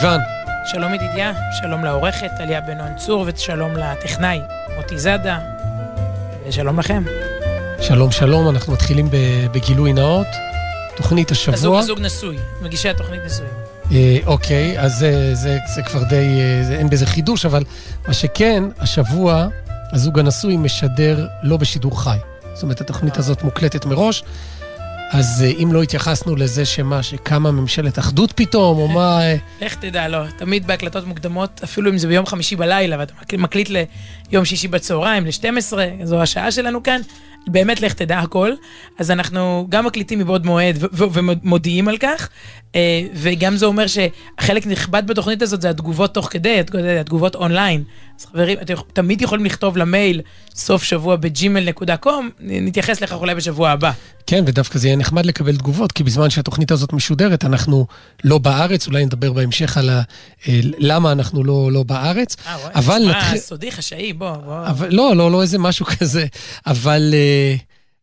סיון. שלום ידידיה, שלום לעורכת טליה בן נוען צור, ושלום לטכנאי מוטי זאדה, ושלום לכם. שלום, שלום, אנחנו מתחילים בגילוי נאות. תוכנית השבוע. הזוג, הזוג נשוי, מגישי התוכנית נשוי. אה, אוקיי, אז זה, זה, זה כבר די, אה, זה, אין בזה חידוש, אבל מה שכן, השבוע הזוג הנשוי משדר לא בשידור חי. זאת אומרת, התוכנית הזאת מוקלטת מראש. אז אה, אם לא התייחסנו לזה שמה, שקמה ממשלת אחדות פתאום, או מה... אה, לך תדע, לא. תמיד בהקלטות מוקדמות, אפילו אם זה ביום חמישי בלילה, ואתה מקליט ליום שישי בצהריים, ל-12, זו השעה שלנו כאן, באמת לך תדע הכל. אז אנחנו גם מקליטים מבעוד מועד ומודיעים על כך, אה, וגם זה אומר שחלק נכבד בתוכנית הזאת זה התגובות תוך כדי, התגובות אונליין. אז חברים, אתם תמיד יכולים לכתוב למייל סוף שבוע בג'ימל.קום, נתייחס לכך אולי בשבוע הבא. כן, ודווקא זה יהיה נחמד לקבל תגובות, כי בזמן שהתוכנית הזאת משודרת, אנחנו לא בארץ, אולי נדבר בהמשך על ה... אה, למה אנחנו לא, לא בארץ. אה, אבל נתחיל... אה, סודי, חשאי, בוא, בוא. אבל, לא, לא, לא איזה משהו כזה. אבל, אה,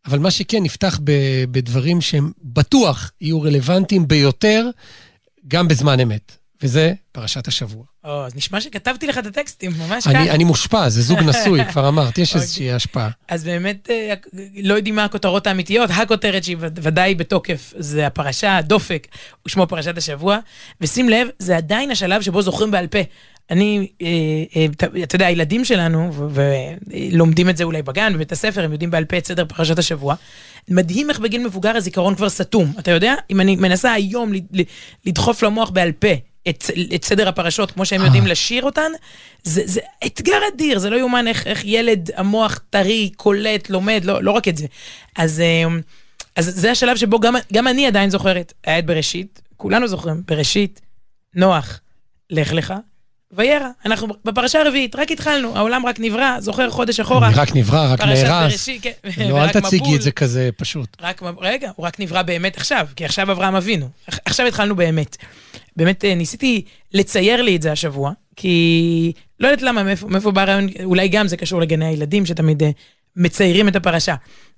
אבל מה שכן, נפתח ב, בדברים שהם בטוח יהיו רלוונטיים ביותר, גם בזמן אמת. וזה פרשת השבוע. או, אז נשמע שכתבתי לך את הטקסטים, ממש ככה. אני מושפע, זה זוג נשוי, כבר אמרת, יש איזושהי השפעה. אז באמת, אה, לא יודעים מה הכותרות האמיתיות, הכותרת שהיא ודאי בתוקף, זה הפרשה, דופק, ושמו פרשת השבוע, ושים לב, זה עדיין השלב שבו זוכרים בעל פה. אני, אה, אה, אתה יודע, הילדים שלנו, ולומדים את זה אולי בגן, בבית הספר, הם יודעים בעל פה את סדר פרשת השבוע. מדהים איך בגיל מבוגר הזיכרון כבר סתום. אתה יודע, אם אני מנסה היום לדחוף למוח בעל פה את, את סדר הפרשות כמו שהם יודעים אה. לשיר אותן, זה, זה אתגר אדיר, זה לא יאומן איך, איך ילד, המוח טרי, קולט, לומד, לא, לא רק את זה. אז, אז זה השלב שבו גם, גם אני עדיין זוכרת, היה את בראשית, כולנו זוכרים, בראשית, נוח, לך לך. וירא, אנחנו בפרשה הרביעית, רק התחלנו, העולם רק נברא, זוכר חודש אחורה. רק נברא, רק נהרס. כן. לא, אל תציגי את זה כזה פשוט. רק, רגע, הוא רק נברא באמת עכשיו, כי עכשיו אברהם אבינו. עכשיו התחלנו באמת. באמת אה, ניסיתי לצייר לי את זה השבוע, כי לא יודעת למה, מאיפה, מאיפה בא הרעיון, אולי גם זה קשור לגני הילדים, שתמיד uh, מציירים את הפרשה.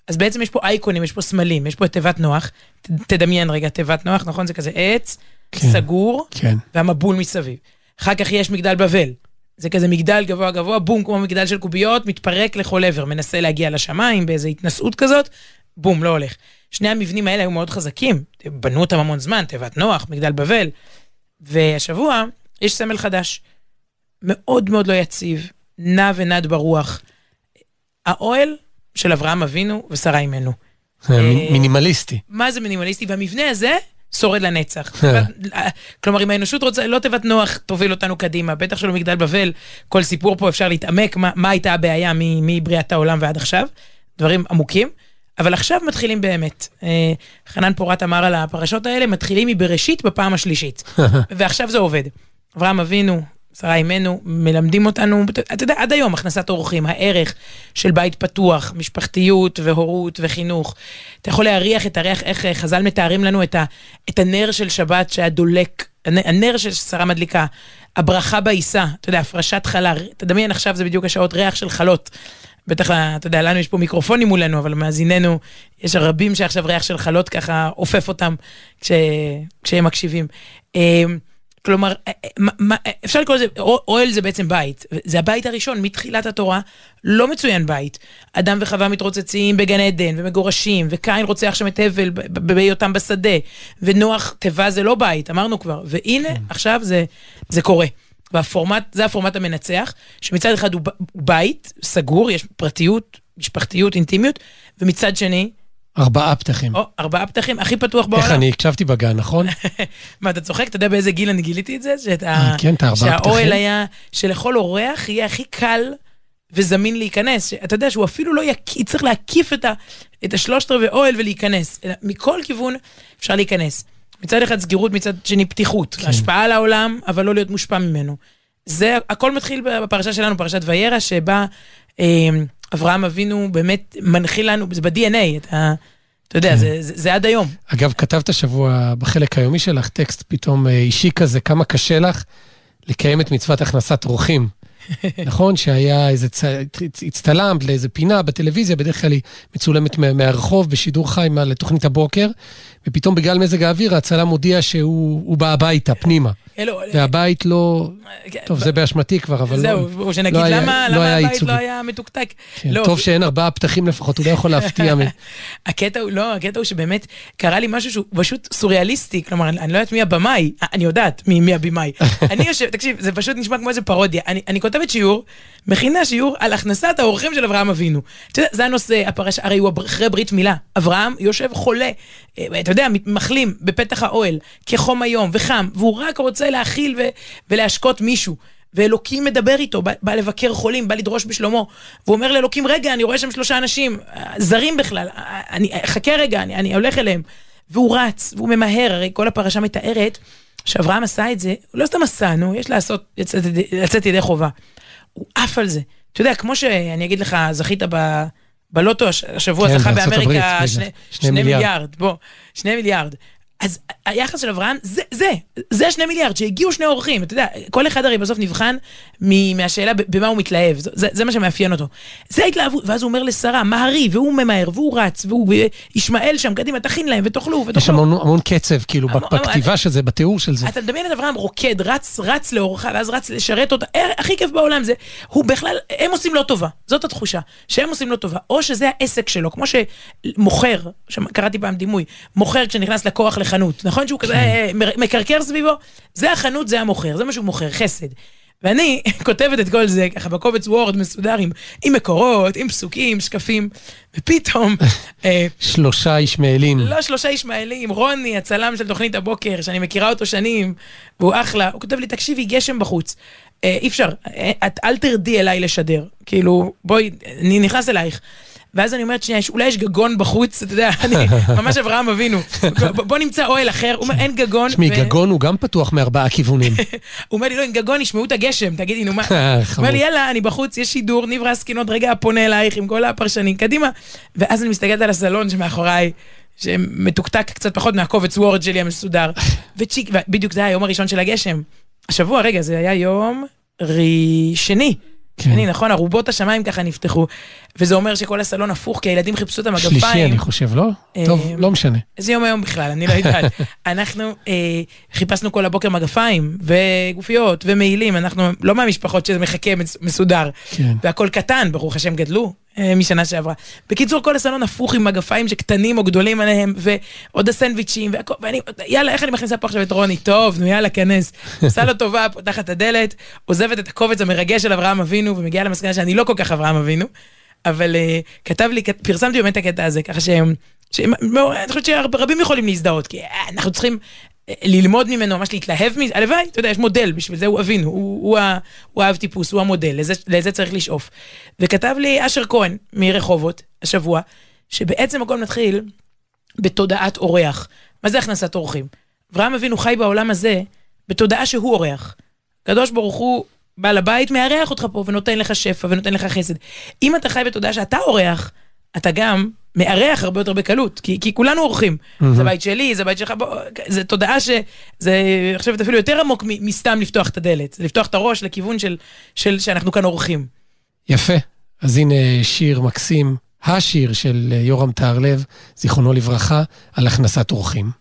אז בעצם יש פה אייקונים, יש פה סמלים, יש פה את תיבת נוח, ת, תדמיין רגע, תיבת נוח, נכון? זה כזה עץ, כן, סגור, כן. והמבול מסביב. אחר כך יש מגדל בבל. זה כזה מגדל גבוה גבוה, בום, כמו מגדל של קוביות, מתפרק לכל עבר, מנסה להגיע לשמיים באיזו התנשאות כזאת, בום, לא הולך. שני המבנים האלה היו מאוד חזקים, בנו אותם המון זמן, תיבת נוח, מגדל בבל. והשבוע יש סמל חדש, מאוד מאוד לא יציב, נע ונד ברוח. האוהל של אברהם אבינו ושרה אימנו. אה, מינימליסטי. מה זה מינימליסטי? והמבנה הזה שורד לנצח. אה. כלומר, אם האנושות רוצה, לא תיבת נוח תוביל אותנו קדימה, בטח שלא מגדל בבל, כל סיפור פה אפשר להתעמק, מה, מה הייתה הבעיה מבריאת העולם ועד עכשיו, דברים עמוקים. אבל עכשיו מתחילים באמת. אה, חנן פורת אמר על הפרשות האלה, מתחילים מבראשית בפעם השלישית. ועכשיו זה עובד. אברהם אבינו, שרה אימנו, מלמדים אותנו, אתה יודע, עד היום, הכנסת אורחים, הערך של בית פתוח, משפחתיות והורות וחינוך. אתה יכול להריח את הריח, איך חז"ל מתארים לנו את, ה, את הנר של שבת שהיה דולק, הנר של שרה מדליקה, הברכה בעיסה, אתה יודע, הפרשת חלה, תדמיין עכשיו זה בדיוק השעות ריח של חלות. בטח, אתה יודע, לנו יש פה מיקרופונים מולנו, אבל מאזיננו, יש רבים שעכשיו ריח של חלות ככה עופף אותם כש, כשהם מקשיבים. כלומר, אה, אה, אה, אפשר לקרוא לזה, אוהל זה בעצם בית. זה הבית הראשון, מתחילת התורה, לא מצוין בית. אדם וחווה מתרוצצים בגן עדן, ומגורשים, וקין רוצח שם את הבל בהיותם בשדה, ונוח, תיבה זה לא בית, אמרנו כבר. והנה, כן. עכשיו זה, זה קורה. והפורמט, זה הפורמט המנצח, שמצד אחד הוא בית סגור, יש פרטיות, משפחתיות, אינטימיות, ומצד שני, ארבעה פתחים. או, ארבעה פתחים, הכי פתוח בעולם. איך אני הקשבתי בגן, נכון? מה, אתה צוחק? אתה יודע באיזה גיל אני גיליתי את זה? שאתה, אה, כן, את הארבעה פתחים. שהאוהל היה, שלכל אורח יהיה הכי קל וזמין להיכנס. אתה יודע שהוא אפילו לא יקיף, צריך להקיף את, ה, את השלושת רבעי אוהל ולהיכנס. מכל כיוון אפשר להיכנס. מצד אחד סגירות, מצד שני פתיחות. כן. השפעה על העולם, אבל לא להיות מושפע ממנו. זה, הכל מתחיל בפרשה שלנו, פרשת וירא, שבה אה, אברהם אבינו באמת מנחיל לנו, זה ב-DNA, אתה, אתה יודע, כן. זה, זה, זה עד היום. אגב, כתבת שבוע בחלק היומי שלך טקסט פתאום אה, אישי כזה, כמה קשה לך לקיים את מצוות הכנסת אורחים. נכון? שהיה איזה, צ... הצטלמת לאיזה פינה בטלוויזיה, בדרך כלל היא מצולמת מהרחוב בשידור חי לתוכנית הבוקר, ופתאום בגלל מזג האוויר הצלם הודיע שהוא בא הביתה, פנימה. אלו- והבית לא... כן, טוב, זה באשמתי כבר, אבל לא... זהו, שנגיד לא היה- למה לא למה היה הבית ייצוגי. לא היה מתוקתק. כן, לא, טוב שאין ארבעה פתחים לפחות, הוא לא יכול להפתיע. מ- הקטע הוא, לא, הקטע הוא שבאמת קרה לי משהו שהוא פשוט סוריאליסטי, כלומר, אני לא יודעת מי הבמאי, אה, אני יודעת מי, מי הבמאי. אני יושב, תקשיב, זה פשוט נשמע כמו איזה פרודיה. אני, אני כותבת שיעור, מכינה שיעור על הכנסת האורחים של אברהם אבינו. זה הנושא, הפרשה, הרי הוא אחרי ברית מילה. אברהם יושב חולה, אה, אתה יודע, מחלים בפתח האוהל, כחום היום וחם, והוא רק רוצה להאכיל ו, ולהשקות מישהו. ואלוקים מדבר איתו, בא, בא לבקר חולים, בא לדרוש בשלומו. והוא אומר לאלוקים, רגע, אני רואה שם שלושה אנשים, זרים בכלל, אני, חכה רגע, אני, אני הולך אליהם. והוא רץ, והוא ממהר, הרי כל הפרשה מתארת שאברהם עשה את זה, לא סתם עשה, נו, יש לעשות, לצאת, לצאת ידי חובה. הוא עף על זה. אתה יודע, כמו שאני אגיד לך, זכית ב... בלוטו הש- השבוע כן, זכה הברית, באמריקה בטח. שני, שני שני מיליארד. מיליארד, בוא, שני מיליארד. אז היחס של אברהם, זה, זה, זה השני מיליארד, שהגיעו שני אורחים, אתה יודע, כל אחד הרי בסוף נבחן מ- מהשאלה במה הוא מתלהב, זה, זה, מה שמאפיין אותו. זה ההתלהבות, ואז הוא אומר לשרה, מהרי, והוא ממהר, והוא רץ, והוא, ישמעאל שם, קדימה, תכין להם, ותאכלו, ותאכלו. יש המון המון קצב, כאילו, המון- בכתיבה של זה, בתיאור של זה. אתה מדמיין את אברהם רוקד, רץ, רץ לאורחה, ואז רץ לשרת אותה, אה, הכי כיף בעולם זה, הוא בכלל, הם עושים לו טובה, זאת התחושה, שהם עושים לו טובה, או שזה העסק שלו, כמו שמוכר, שקראתי פעם דימוי, מוכר כשנכנס לקוח לחנות, נכון שהוא כזה אה, מ- מקרקר סביבו? זה החנות, זה המוכר, זה מה שהוא מוכר, חסד. ואני כותבת את כל זה ככה בקובץ וורד מסודר עם, עם מקורות, עם פסוקים, שקפים, ופתאום, אה, שלושה ישמעאלים. לא שלושה ישמעאלים, רוני, הצלם של תוכנית הבוקר, שאני מכירה אותו שנים, והוא אחלה, הוא כותב לי, תקשיבי, גשם בחוץ. אה, אי אפשר, אה, את אל תרדי אליי לשדר. כאילו, בואי, אני נכנס אלייך. ואז אני אומרת, שנייה, אולי יש גגון בחוץ, אתה יודע, אני ממש אברהם אבינו. בוא, נמצא אוהל אחר, הוא אומר, אין גגון. תשמעי, גגון הוא גם פתוח מארבעה כיוונים. הוא אומר לי, לא, עם גגון ישמעו את הגשם, תגידי, נו מה? הוא. אומר לי, יאללה, אני בחוץ, יש שידור, ניב רסקין עוד רגע פונה אלייך עם כל הפרשנים, קדימה. ואז אני מסתכלת על הסלון שמאחוריי, שמתוקתק קצת פחות מהקובץ וורד שלי המסודר. וצ'יק, בדיוק זה היה היום הראשון של הגשם. השבוע, רגע, זה היה יום ראשני. כן. שני, נכון? ארובות השמיים ככה נפתחו, וזה אומר שכל הסלון הפוך, כי הילדים חיפשו את המגפיים. שלישי, אני חושב, לא? אה, טוב, לא משנה. איזה יום היום בכלל, אני לא יודעת. אנחנו אה, חיפשנו כל הבוקר מגפיים, וגופיות, ומעילים, אנחנו לא מהמשפחות שזה מחכה מס- מסודר. כן. והכל קטן, ברוך השם גדלו משנה שעברה. בקיצור, כל הסלון הפוך עם מגפיים שקטנים או גדולים עליהם, ועוד הסנדוויצ'ים, והכל, ואני, יאללה, איך אני מכניסה פה עכשיו את רוני? טוב, נו יאללה, כנס. עושה לו טובה, פותחת את הדלת, עוזבת את הקובץ המרגש של אברהם אבינו, ומגיעה למסקנה שאני לא כל כך אברהם אבינו, אבל אה, כתב לי, פרסמתי באמת את הקטע הזה, ככה שהם... שהם- מאוד- אני חושבת שרבים יכולים להזדהות, כי אה, אנחנו צריכים אה, ללמוד ממנו, ממש להתלהב מזה, הלוואי, אתה יודע, יש מודל, בשביל זה הוא אבינו, הוא, הוא, ה- הוא האב טיפוס, הוא המודל, לזה, לזה צריך לשאוף. וכתב לי אשר כהן מרחובות השבוע, שבעצם הכל מתחיל בתודעת אורח. מה זה הכנסת אורחים? אברהם אבינו חי בעולם הזה בתודעה שהוא אורח. הקדוש ברוך הוא, בעל הבית, מארח אותך פה ונותן לך שפע ונותן לך חסד. אם אתה חי בתודעה שאתה אורח, אתה גם מארח הרבה יותר בקלות, כי, כי כולנו אורחים. זה בית שלי, זה בית שלך, בוא, זה תודעה שזה, אני חושבת אפילו יותר עמוק מ- מסתם לפתוח את הדלת. זה לפתוח את הראש לכיוון של, של שאנחנו כאן אורחים. יפה. אז הנה שיר מקסים, השיר של אה, יורם טהרלב, זיכרונו לברכה, על הכנסת אורחים.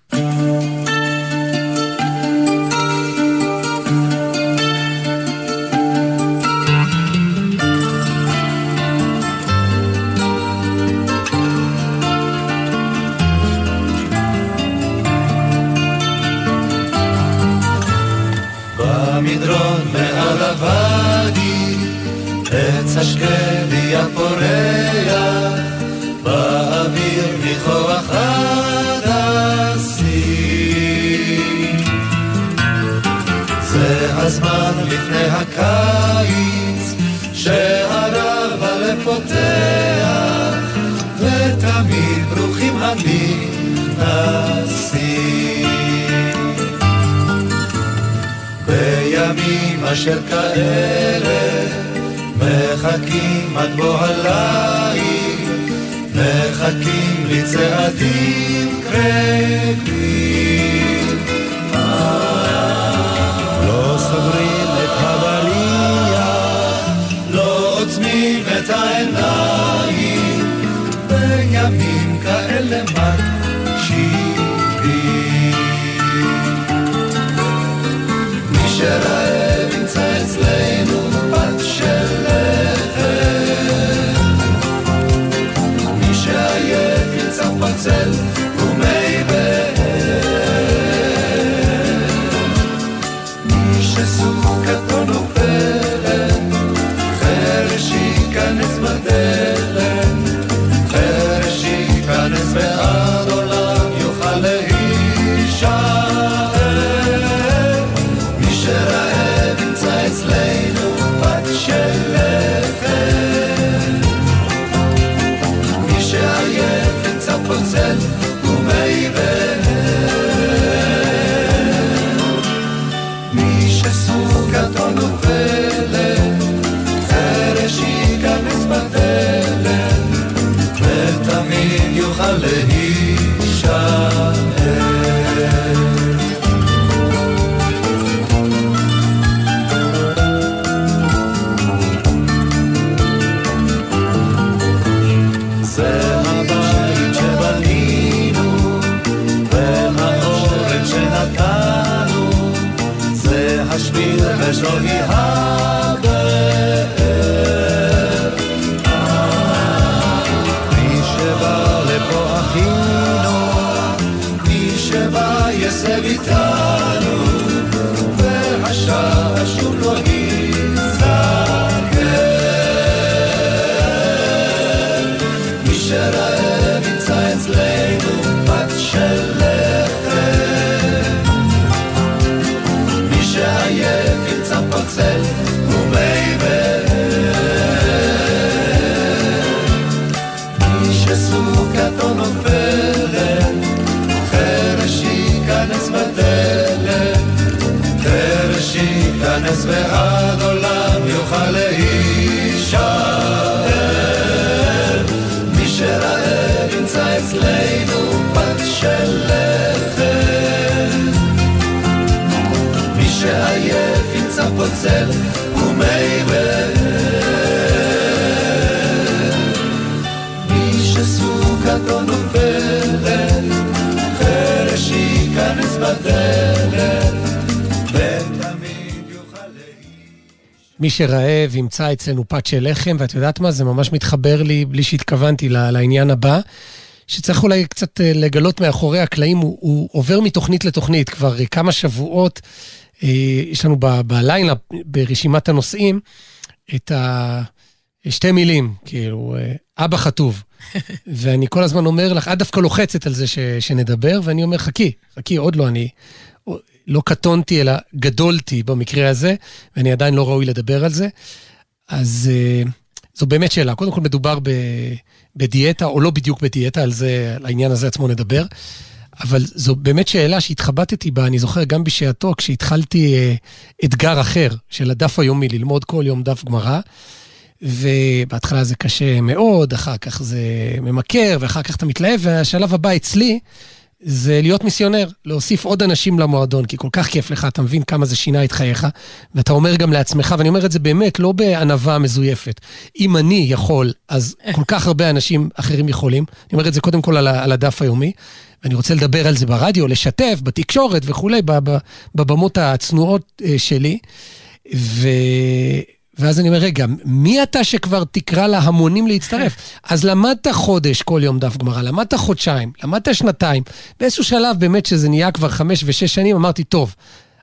השקדי הפורח, באוויר ניחוח הדסים. זה הזמן לפני הקיץ, שהרב הלב פותח, ותמיד ברוכים הנכנסים. בימים אשר כאלה מחכים עד בוא הליל מחכים לצעדים קרבים começo, nunca tô no ייכנס ועד עולם יוכל להישאר. מי שרעב ימצא אצלנו פת של לחם. מי שעייף ימצא פוצל ומי מי שרעב ימצא אצלנו פת של לחם, ואת יודעת מה? זה ממש מתחבר לי, בלי שהתכוונתי, לעניין הבא, שצריך אולי קצת אה, לגלות מאחורי הקלעים, הוא, הוא עובר מתוכנית לתוכנית כבר אה, כמה שבועות. אה, יש לנו ב- ברשימת הנושאים, את ה... שתי מילים, כאילו, אה, אבא חטוב. ואני כל הזמן אומר לך, את דווקא לוחצת על זה ש, שנדבר, ואני אומר, חכי, חכי, עוד לא, אני לא קטונתי, אלא גדולתי במקרה הזה, ואני עדיין לא ראוי לדבר על זה. אז אה, זו באמת שאלה. קודם כל מדובר ב, בדיאטה, או לא בדיוק בדיאטה, על זה, על העניין הזה עצמו נדבר. אבל זו באמת שאלה שהתחבטתי בה, אני זוכר גם בשעתו, כשהתחלתי אה, אתגר אחר של הדף היומי, ללמוד כל יום דף גמרא. ובהתחלה זה קשה מאוד, אחר כך זה ממכר, ואחר כך אתה מתלהב, והשלב הבא אצלי זה להיות מיסיונר, להוסיף עוד אנשים למועדון, כי כל כך כיף לך, אתה מבין כמה זה שינה את חייך, ואתה אומר גם לעצמך, ואני אומר את זה באמת, לא בענווה מזויפת. אם אני יכול, אז כל כך הרבה אנשים אחרים יכולים. אני אומר את זה קודם כל על, על הדף היומי, ואני רוצה לדבר על זה ברדיו, לשתף, בתקשורת וכולי, בב- בבמות הצנועות אה, שלי. ו... ואז אני אומר, רגע, מי אתה שכבר תקרא להמונים להצטרף? אז למדת חודש כל יום דף גמרא, למדת חודשיים, למדת שנתיים. באיזשהו שלב, באמת, שזה נהיה כבר חמש ושש שנים, אמרתי, טוב,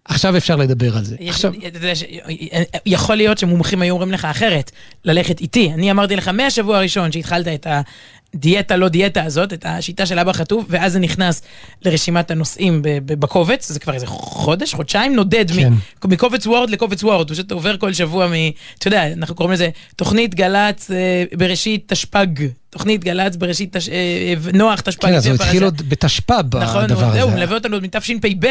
עכשיו אפשר לדבר על זה. יש- עכשיו, ש- יכול להיות שמומחים היו אומרים לך אחרת, ללכת איתי. אני אמרתי לך מהשבוע הראשון שהתחלת את הדיאטה לא דיאטה הזאת, את השיטה של אבא חטוב, ואז זה נכנס לרשימת הנושאים בקובץ, זה כבר איזה חודש, חודשיים, נודד כן. מקובץ וורד לקובץ וורד, פשוט עובר כל שבוע מ... אתה יודע, אנחנו קוראים לזה תוכנית גל"צ אה, בראשית תשפ"ג. תוכנית גל"צ בראשית תש... אה, נוח תשפ"ג. כן, אז הוא התחיל. עוד בתשפ"ב, נכון, הדבר הוא- זהו, הוא הזה. מלווה אותנו עוד מתשפ"ב,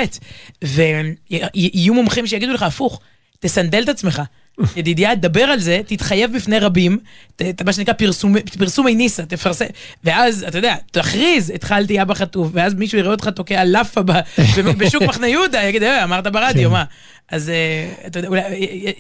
ויהיו מומחים שיגידו לך הפוך, תסנדל את עצמך. ידידיה, דבר על זה, תתחייב בפני רבים, ת- מה שנקרא פרסומי- פרסומי ניסה, תפרסם, ואז, אתה יודע, תכריז, התחלתי אבא חטוף, ואז מישהו יראה אותך תוקע לאפה בשוק מחנה יהודה, יגיד, "אה, אמרת ברדיו, כן. מה? אז אה, אתה יודע, אולי,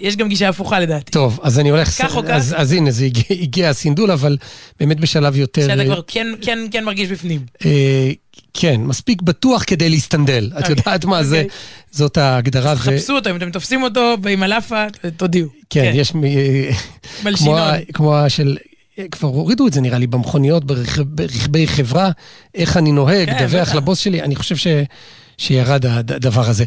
יש גם גישה הפוכה לדעתי. טוב, אז אני הולך... כך או כך. אז, אז הנה, זה הגיע, הגיע הסינדול, אבל באמת בשלב יותר... שאתה אה, כבר כן, כן, כן מרגיש בפנים. אה, כן, מספיק בטוח כדי להסתנדל. את אוקיי, יודעת מה זה? אוקיי. זאת ההגדרה. ו- חפשו אותו, אם אתם תופסים אותו עם הלאפה, תודיעו. כן, יש... מ- אה, כמו של... כבר הורידו את זה נראה לי במכוניות, ברכב- ברכבי חברה, איך אני נוהג, כן, דווח. לבוס שלי, אני חושב ש... שירד הד- הדבר הזה.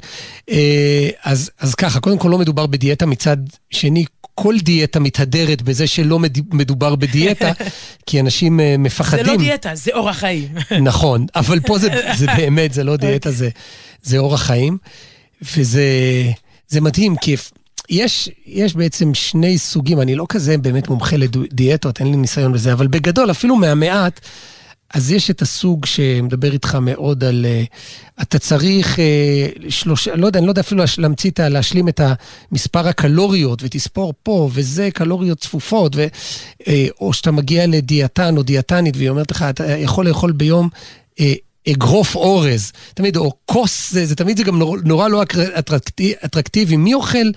אה, אז, אז ככה, קודם כל לא מדובר בדיאטה, מצד שני, כל דיאטה מתהדרת בזה שלא מד- מדובר בדיאטה, כי אנשים אה, זה מפחדים. לא דיאטה, זה אורח חיים. נכון, אבל פה זה, זה באמת, זה לא דיאטה, זה, זה אורח חיים. וזה זה מדהים, כי יש, יש בעצם שני סוגים, אני לא כזה באמת מומחה לדיאטות, אין לי ניסיון בזה, אבל בגדול, אפילו מהמעט, אז יש את הסוג שמדבר איתך מאוד על... אה, אתה צריך אה, שלושה, לא יודע, אני לא יודע אפילו להמציא את ה... להשלים את המספר הקלוריות, ותספור פה, וזה קלוריות צפופות, ו, אה, או שאתה מגיע לדיאטן או דיאטנית, והיא אומרת לך, אתה יכול לאכול ביום... אגרוף אורז, תמיד, או כוס, זה, זה תמיד זה גם נורא, נורא לא אטרק- אטרקטי, אטרקטיבי. מי אוכל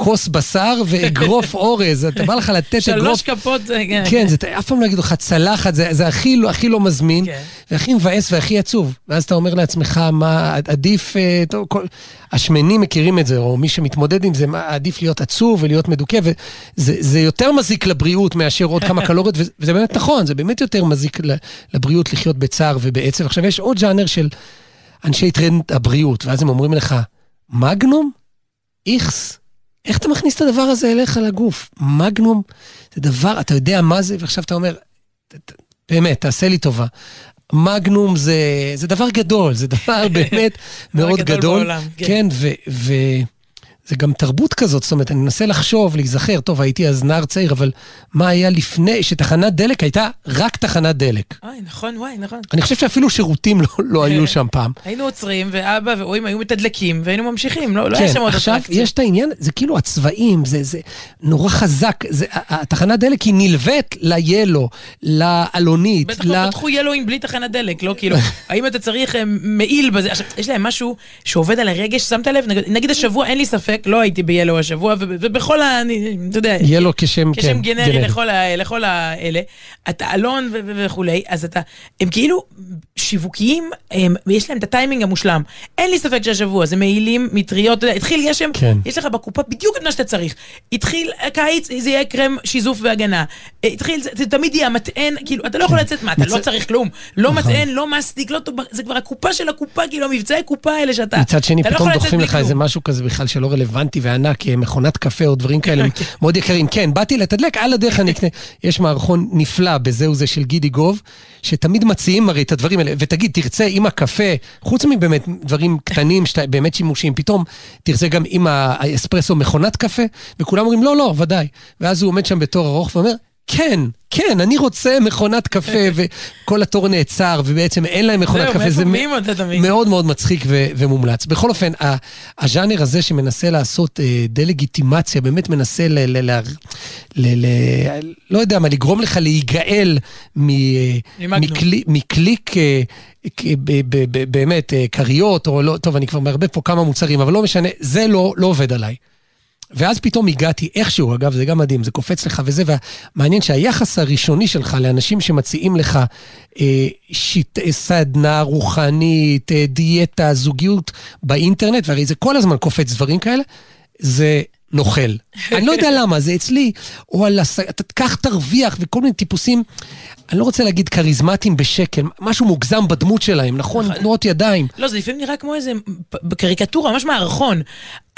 כוס בשר ואגרוף אורז? אתה בא לך לתת אגרוף... שלוש כפות, זה- כן, זה אף פעם לא יגידו לך צלחת, זה, זה הכי, לא, הכי לא מזמין, כן. והכי מבאס והכי עצוב. ואז אתה אומר לעצמך, מה עדיף, אה, טוב, כל, השמנים מכירים את זה, או מי שמתמודד עם זה, מה עדיף להיות עצוב ולהיות מדוכא, וזה זה יותר מזיק לבריאות מאשר עוד כמה קלוריות, וזה- באמת נכון, זה באמת יותר מזיק לבריאות לחיות בצער ובעצב. עכשיו, יש עוד ז'אנר של אנשי טרנד הבריאות, ואז הם אומרים לך, מגנום? איכס. איך אתה מכניס את הדבר הזה אליך לגוף? מגנום זה דבר, אתה יודע מה זה, ועכשיו אתה אומר, באמת, תעשה לי טובה. מגנום זה, זה דבר גדול, זה דבר באמת מאוד גדול גדול. בעולם, כן. כן, ו... ו זה גם תרבות כזאת, זאת אומרת, אני מנסה לחשוב, להיזכר, טוב, הייתי אז נער צעיר, אבל מה היה לפני שתחנת דלק הייתה רק תחנת דלק. אוי, נכון, וואי, נכון. אני חושב שאפילו שירותים לא, לא היו שם פעם. היינו עוצרים, ואבא ואוים היו מתדלקים, והיינו ממשיכים, לא לא היה כן, שם עוד עכשיו אטרקציה. יש את העניין, זה כאילו הצבעים, זה, זה נורא חזק, זה, התחנת דלק היא נלווית ל-ילו, לאלונית, בטח ל... לא פתחו ילואים בלי תחנת דלק, לא כאילו, האם אתה צריך אה, מעיל בזה? עכשיו, יש להם משהו שעובד על הרגש, שמת לב? נגיד- נגיד השבוע, אין לי ספק, לא הייתי ביאלו השבוע, ובכל ה... אני- אתה יודע, ילו כשם, כן, כשם גנרי לכל ה- לכל האלה, אתה אלון ו- ו- וכולי, אז אתה, הם כאילו שיווקיים, הם- ויש להם את הטיימינג המושלם. אין לי ספק שהשבוע זה מעילים, מטריות, אתה יודע, התחיל גשם, כן. יש לך בקופה בדיוק את מה שאתה צריך. התחיל קיץ, זה יהיה קרם שיזוף והגנה. אה, התחיל, זה, זה תמיד יהיה המטען, כאילו, אתה לא יכול לצאת, מה, אתה לא צריך כלום. לא נכון. מטען, לא מסטיק, לא טוב, זה כבר הקופה של הקופה, כאילו, המבצעי קופה האלה שאתה... מצד שני, לא פתאום דוחפים לך איזה. משהו כזה בכלל שלא רלוונטי וענק, אה, מכונת קפה או דברים כאלה כן. מאוד יקרים. כן, באתי לתדלק, על הדרך אני אקנה. יש מערכון נפלא בזהו זה של גידי גוב, שתמיד מציעים הרי את הדברים האלה, ותגיד, תרצה עם הקפה, חוץ מבאמת דברים קטנים, שאתה באמת שימושיים, פתאום תרצה גם עם האספרסו מכונת קפה, וכולם אומרים, לא, לא, ודאי. ואז הוא עומד שם בתור ארוך ואומר, כן, כן, אני רוצה מכונת קפה, וכל התור נעצר, ובעצם אין להם מכונת קפה. זה? מאוד מאוד מצחיק ו- ומומלץ. בכל אופן, הז'אנר הזה שמנסה לעשות אה, דה-לגיטימציה, באמת מנסה ל... ל, ל, ל, ל לא יודע מה, לגרום לך להיגאל מ, אה. מקלי, מקליק, אה, באמת, כריות, או לא, טוב, אני כבר מערבב פה כמה מוצרים, אבל לא משנה, זה לא, לא עובד עליי. ואז פתאום הגעתי איכשהו, אגב, זה גם מדהים, זה קופץ לך וזה, והמעניין שהיחס הראשוני שלך לאנשים שמציעים לך אה, שיט, אה, סדנה רוחנית, אה, דיאטה, זוגיות באינטרנט, והרי זה כל הזמן קופץ דברים כאלה, זה נוכל. אני לא יודע למה, זה אצלי, או על הס... אתה קח תרוויח וכל מיני טיפוסים, אני לא רוצה להגיד כריזמטיים בשקל, משהו מוגזם בדמות שלהם, נכון? תנועות ידיים. לא, זה לפעמים נראה כמו איזה קריקטורה, ממש מערכון.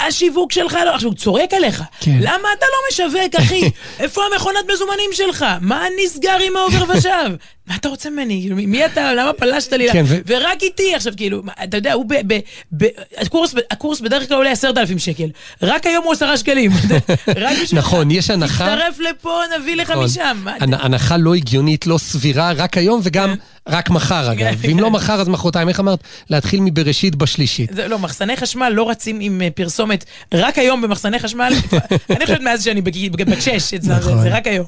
השיווק שלך לא, עכשיו הוא צורק עליך. כן. למה אתה לא משווק, אחי? איפה המכונת מזומנים שלך? מה נסגר עם העובר ושב? מה אתה רוצה ממני? כאילו, מי אתה? למה פלשת לי? כן, ו- ורק איתי עכשיו, כאילו, אתה יודע, הוא ב... ב, ב הקורס, הקורס בדרך כלל עולה עשרת אלפים שקל. רק היום הוא עשרה שקלים. רק. נכון, יש הנחה. תצטרף לפה, נביא לך נכון. משם. הנחה לא הגיונית, לא סבירה, רק היום וגם רק מחר אגב. כן. ואם לא מחר אז מחרתיים, איך אמרת? להתחיל מבראשית בשלישית. זה, לא, מחסני חשמל לא רצים עם אה, פרסומת רק היום במחסני חשמל. אני חושבת מאז שאני בג- בת שש, נכון. זה רק היום.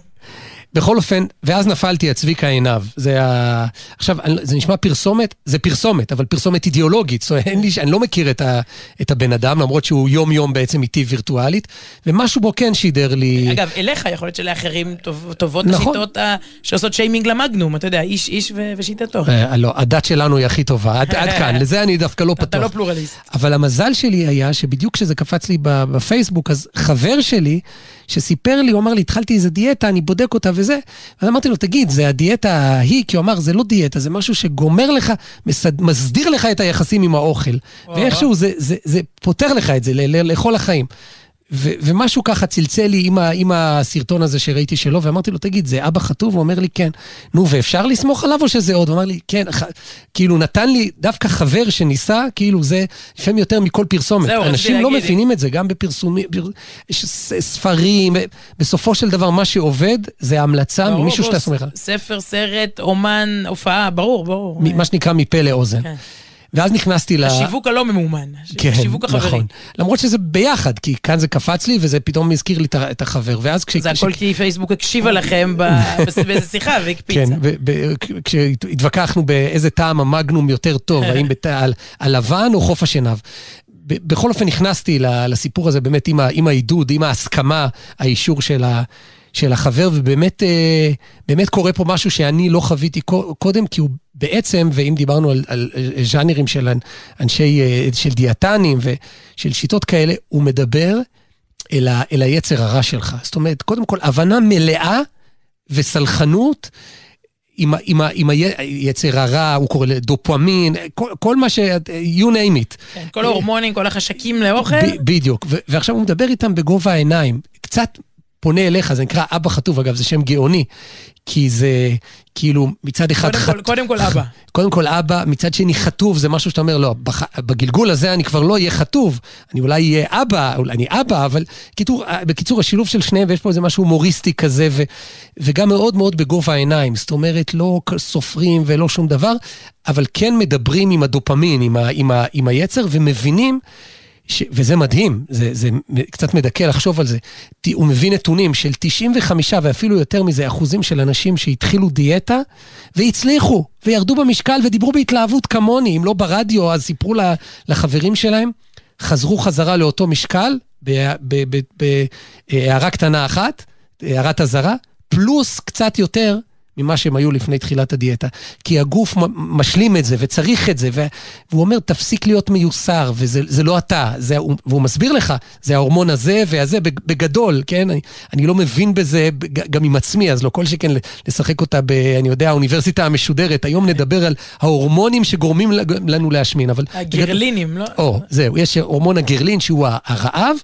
בכל אופן, ואז נפלתי על צביקה עינב. זה ה... עכשיו, זה נשמע פרסומת? זה פרסומת, אבל פרסומת אידיאולוגית. זאת אומרת, אני לא מכיר את, ה, את הבן אדם, למרות שהוא יום-יום בעצם איתי וירטואלית, ומשהו בו כן שידר לי... אגב, אליך יכול להיות שלאחרים טוב, טובות נכון. השיטות ה... שעושות שיימינג למגנום, אתה יודע, איש איש ו... ושיטתו. אה, לא, הדת שלנו היא הכי טובה, עד, עד כאן, לזה אני דווקא לא פתוח. אתה לא פלורליסט. אבל המזל שלי היה שבדיוק כשזה קפץ לי בפייסבוק, אז חבר שלי, שסיפר לי, הוא אמר לי, התחלתי איזה דיאטה, אני בודק אותה וזה. אז אמרתי לו, תגיד, זה הדיאטה ההיא? כי הוא אמר, זה לא דיאטה, זה משהו שגומר לך, מסד, מסדיר לך את היחסים עם האוכל. ואיכשהו זה, זה, זה פותר לך את זה לכל החיים. ו- ומשהו ככה צלצל לי עם, ה- עם הסרטון הזה שראיתי שלו, ואמרתי לו, תגיד, זה אבא חטוב? הוא אומר לי, כן. נו, ואפשר לסמוך עליו או שזה עוד? הוא אמר לי, כן. ח- כאילו, נתן לי דווקא חבר שניסה, כאילו, זה לפעמים יותר מכל פרסומת. זהו, אנשים לא להגיד. מבינים את זה, גם בפרסומים, פר- יש ס- ספרים. בסופו של דבר, מה שעובד זה המלצה ברור, ממישהו שאתה סומך. עליו. ספר, סרט, אומן, הופעה, ברור, ברור. מה שנקרא מפה לאוזן. כן. ואז נכנסתי ל... השיווק הלא ממומן. כן, השיווק החברי. נכון. למרות שזה ביחד, כי כאן זה קפץ לי וזה פתאום הזכיר לי את החבר. ואז כש... זה הכל כי פייסבוק הקשיבה לכם באיזה שיחה והקפיצה. כן, כשהתווכחנו באיזה טעם המגנום יותר טוב, האם בת- על- הלבן או חוף השנהב. בכל אופן נכנסתי לסיפור הזה באמת עם העידוד, עם ההסכמה, האישור של, ה- של החבר, ובאמת אה, באמת קורה פה משהו שאני לא חוויתי קו- קודם, כי הוא בעצם, ואם דיברנו על, על ז'אנרים של אנ- אנשי, אה, של דיאטנים ושל שיטות כאלה, הוא מדבר אל, ה, אל היצר הרע שלך. זאת אומרת, קודם כל, הבנה מלאה וסלחנות עם, עם, עם היצר הרע, הוא קורא לדופמין, כל, כל מה ש... you name it. כן, כל ההורמונים, כל החשקים לאוכל. ב- בדיוק. ו- ועכשיו הוא מדבר איתם בגובה העיניים. קצת פונה אליך, זה נקרא אבא חטוב, אגב, זה שם גאוני. כי זה כאילו מצד אחד קודם כל- חטוב. קודם כל אבא. קודם כל אבא, מצד שני חטוב, זה משהו שאתה אומר, לא, בח... בגלגול הזה אני כבר לא אהיה חטוב, אני אולי אהיה אבא, אולי אני אבא, אבל קיצור, בקיצור, השילוב של שניהם, ויש פה איזה משהו הומוריסטי כזה, ו... וגם מאוד מאוד בגובה העיניים, זאת אומרת, לא סופרים ולא שום דבר, אבל כן מדברים עם הדופמין, עם, ה... עם, ה... עם היצר, ומבינים ש... וזה מדהים, זה, זה קצת מדכא לחשוב על זה. הוא מביא נתונים של 95 ואפילו יותר מזה אחוזים של אנשים שהתחילו דיאטה והצליחו, וירדו במשקל ודיברו בהתלהבות כמוני, אם לא ברדיו, אז סיפרו לחברים שלהם, חזרו חזרה לאותו משקל, בהערה קטנה אחת, הערת אזהרה, פלוס קצת יותר ממה שהם היו לפני תחילת הדיאטה. כי הגוף משלים את זה וצריך את זה, והוא אומר, תפסיק להיות מיוסר, וזה זה לא אתה, זה, הוא- והוא מסביר לך, זה ההורמון הזה והזה בג- בגדול, כן? אני, אני לא מבין בזה גם עם עצמי, אז לא כל שכן לשחק אותה ב... אני יודע, האוניברסיטה המשודרת. היום נדבר על ההורמונים שגורמים לנו להשמין, אבל... הגרלינים, לא? או, זהו, יש הורמון הגרלין שהוא הרעב,